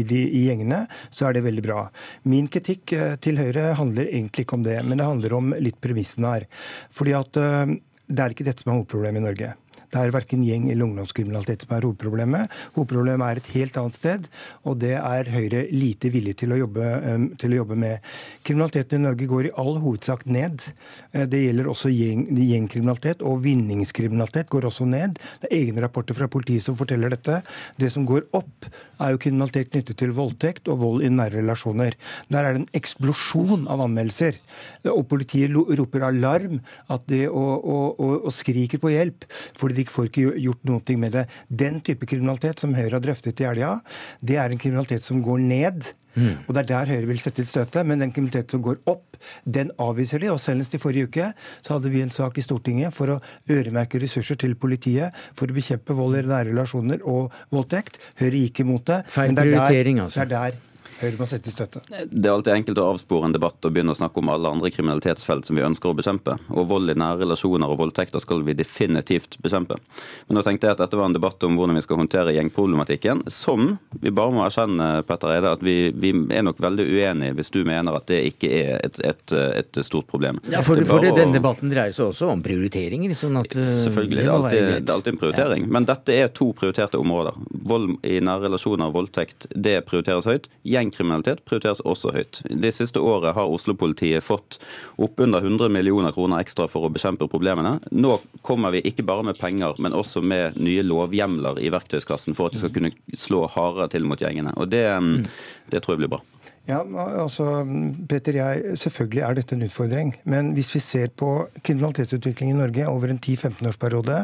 Speaker 16: i gjengene, så er det veldig bra. Min kritikk til Høyre handler egentlig ikke om det, men det handler om litt premissene her. Fordi at eh, det er ikke dette som er hovedproblemet i Norge. Det er verken gjeng- eller ungdomskriminalitet som er hovedproblemet. Hovedproblemet er et helt annet sted, og det er Høyre lite villig til å jobbe, til å jobbe med. Kriminaliteten i Norge går i all hovedsak ned. Eh, det gjelder også gjeng, gjengkriminalitet, og vinningskriminalitet går også ned. Det er egne rapporter fra politiet som forteller dette. Det som går opp, er jo kriminalitet knyttet til voldtekt og vold i nære relasjoner. Der er det en eksplosjon av anmeldelser. Og politiet roper alarm at det og, og, og, og skriker på hjelp. fordi de får ikke gjort noe med det. Den type kriminalitet som Høyre har drøftet i helga, det er en kriminalitet som går ned. Mm. Og Det er der Høyre vil sette inn støtet. Men den kriminaliteten som går opp, den avviser de. Og Senest i forrige uke så hadde vi en sak i Stortinget for å øremerke ressurser til politiet for å bekjempe vold i nære relasjoner og voldtekt. Høyre gikk imot det.
Speaker 1: Feil prioritering, altså.
Speaker 16: Det er der Høyre må sette støtte.
Speaker 15: Det er alltid enkelt å avspore en debatt og begynne å snakke om alle andre kriminalitetsfelt som vi ønsker å bekjempe. Og vold i nære relasjoner og voldtekter skal vi definitivt bekjempe. Men nå tenkte jeg at dette var en debatt om hvordan vi skal håndtere gjengproblematikken, som vi bare må erkjenne, Petter Eide, at vi, vi er nok veldig uenige hvis du mener at det ikke er et, et, et stort problem.
Speaker 1: Ja, for, for det, denne debatten dreier seg også om prioriteringer. sånn at
Speaker 15: eh, Selvfølgelig, det er, alltid, det er alltid en prioritering. Ja. Men dette er to prioriterte områder. Vold i nære relasjoner og voldtekt, det prioriteres høyt. Gjeng gjengkriminalitet prioriteres også høyt. Det siste året har Oslo-politiet fått oppunder 100 millioner kroner ekstra for å bekjempe problemene. Nå kommer vi ikke bare med penger, men også med nye lovhjemler i verktøyskassen for at de skal kunne slå hardere til mot gjengene. Og det, mm, det tror jeg blir bra.
Speaker 16: Ja, altså, Peter, jeg, Selvfølgelig er dette en utfordring. Men hvis vi ser på kriminalitetsutviklingen i Norge over en 10-15-årsperiode,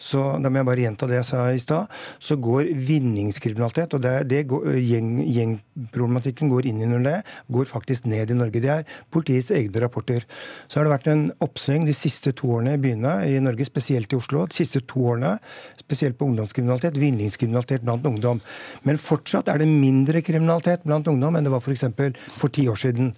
Speaker 16: så da må jeg bare gjenta det jeg sa i stad, så går vinningskriminalitet, og det, det går, gjeng, gjengproblematikken går inn under det, går faktisk ned i Norge. Det er politiets egne rapporter. Så har det vært en oppsving de siste to årene i byene i Norge, spesielt i Oslo. De siste to årene, spesielt på ungdomskriminalitet, vinningskriminalitet blant ungdom. Men fortsatt er det mindre kriminalitet blant ungdom enn det var f.eks f.eks. For, for ti år siden.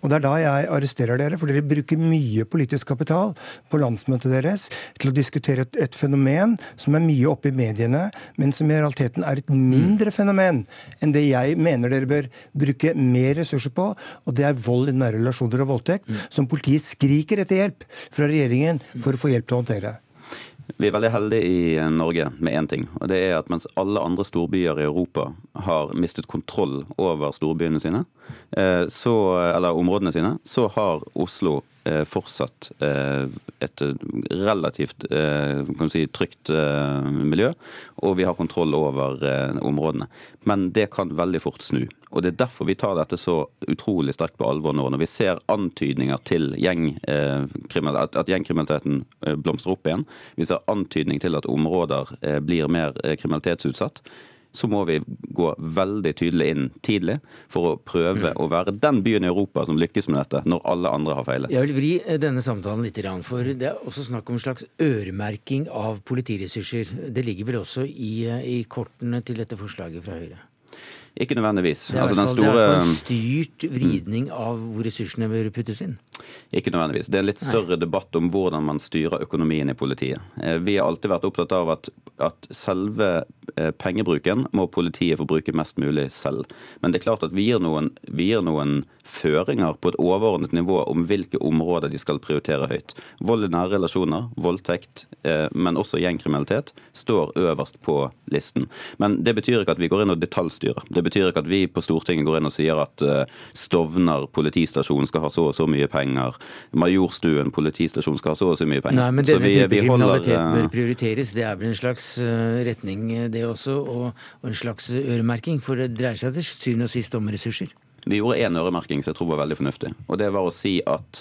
Speaker 16: Og Det er da jeg arresterer dere, for dere bruker mye politisk kapital på landsmøtet deres til å diskutere et, et fenomen som er mye oppe i mediene, men som i realiteten er et mindre fenomen enn det jeg mener dere bør bruke mer ressurser på, og det er vold i nære relasjoner og voldtekt, som politiet skriker etter hjelp fra regjeringen for å få hjelp til å håndtere.
Speaker 15: Vi er veldig heldige i Norge med én ting. og det er at Mens alle andre storbyer i Europa har mistet kontroll over storbyene sine, eh, så, eller områdene sine, så har Oslo eh, fortsatt eh, et relativt si, trygt miljø. Og vi har kontroll over områdene. Men det kan veldig fort snu. Og Det er derfor vi tar dette så utrolig sterkt på alvor nå. Når vi ser antydninger til gjeng, eh, at, gjengkriminaliteten eh, blomstrer opp igjen. Vi ser antydning til at områder eh, blir mer kriminalitetsutsatt så må vi gå veldig tydelig inn tidlig for å prøve å være den byen i Europa som lykkes med dette, når alle andre har feilet.
Speaker 1: Jeg vil vri denne samtalen litt, for det er også snakk om en slags øremerking av politiressurser. Det ligger vel også i, i kortene til dette forslaget fra Høyre?
Speaker 15: Ikke nødvendigvis.
Speaker 1: Det er, altså, fall, store... det er en styrt vridning av hvor ressursene bør puttes inn?
Speaker 15: Ikke nødvendigvis. Det er en litt større Nei. debatt om hvordan man styrer økonomien i politiet. Eh, vi har alltid vært opptatt av at, at selve eh, pengebruken må politiet få bruke mest mulig selv. Men det er klart at vi gir noen, vi gir noen føringer på et overordnet nivå om hvilke områder de skal prioritere høyt. Vold i nære relasjoner, voldtekt, eh, men også gjengkriminalitet står øverst på listen. Men det betyr ikke at vi går inn og detaljstyrer. Det betyr ikke at vi på Stortinget går inn og sier at eh, Stovner politistasjon skal ha så og så mye penger. Majorstuen politistasjon skal ha så og så mye penger.
Speaker 1: Nei, men denne vi, type vi holder, kriminalitet bør eh, prioriteres. Det er vel en slags retning, det også, og, og en slags øremerking. For det dreier seg til syvende og sist om ressurser.
Speaker 15: Vi gjorde én øremerking som jeg tror var veldig fornuftig. og Det var å si at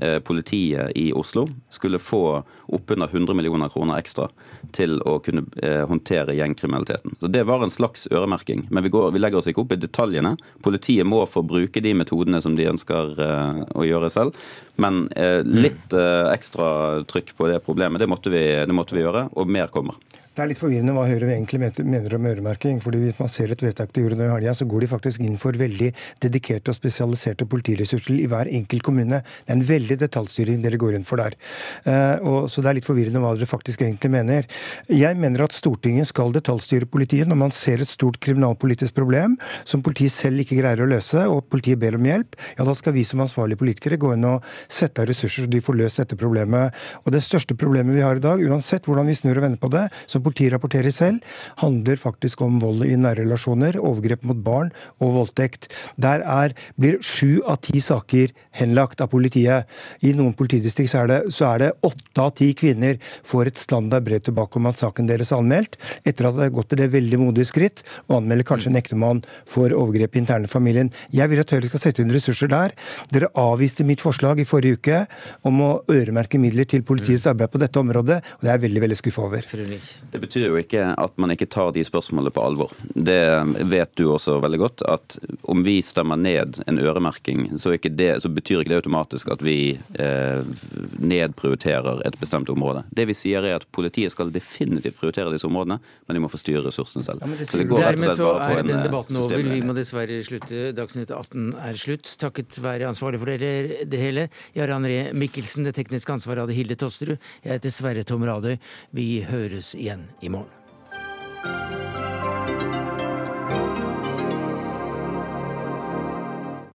Speaker 15: eh, politiet i Oslo skulle få oppunder 100 millioner kroner ekstra til å kunne eh, håndtere gjengkriminaliteten. Så Det var en slags øremerking. Men vi, går, vi, legger oss ikke opp i detaljene. Politiet må få bruke de metodene som de ønsker eh, å gjøre selv. Men litt ekstra trykk på det problemet, det måtte, vi, det måtte vi gjøre, og mer kommer.
Speaker 16: Det er litt forvirrende hva Høyre egentlig mener om øremerking. fordi Hvis man ser et vedtak de gjorde nå i helga, så går de faktisk inn for veldig dedikerte og spesialiserte politiressurser i hver enkelt kommune. Det er en veldig detaljstyring dere går inn for der. Og, så det er litt forvirrende hva dere faktisk egentlig mener. Jeg mener at Stortinget skal detaljstyre politiet når man ser et stort kriminalpolitisk problem som politiet selv ikke greier å løse, og politiet ber om hjelp. Ja, da skal vi som ansvarlige politikere gå inn og sette av ressurser så de får løst dette problemet. Og det største problemet vi har i dag, uansett hvordan vi snur og vender på det, som politiet rapporterer selv, handler faktisk om vold i nære relasjoner, overgrep mot barn og voldtekt. Der er, blir sju av ti saker henlagt av politiet. I noen politidistrikt så er det, så er det åtte av ti kvinner får et standard brev tilbake om at saken deres er anmeldt, etter at det har gått til det veldig modige skritt å anmelde kanskje en ektemann for overgrep i interne familien. Jeg vil at Høyre skal sette inn ressurser der. Dere avviste mitt forslag i forrige uke om å øremerke midler til politiets arbeid på dette området, og det er jeg veldig veldig skuffa over.
Speaker 15: Det betyr jo ikke at man ikke tar de spørsmålene på alvor. Det vet du også veldig godt, at om vi stemmer ned en øremerking, så, det, så betyr ikke det automatisk at vi eh, nedprioriterer et bestemt område. Det vi sier er at politiet skal definitivt prioritere disse områdene, men de må få styre ressursene selv. Ja,
Speaker 1: så det går Dermed så er den eh, debatten over. Vi må dessverre slutte. Dagsnytt 18 er slutt. Takket være ansvarlig for det, det hele, Jarre André Mikkelsen. Det tekniske ansvaret hadde Hilde Tosterud. Jeg heter Sverre Tom Radøy. Vi høres igjen i morgen.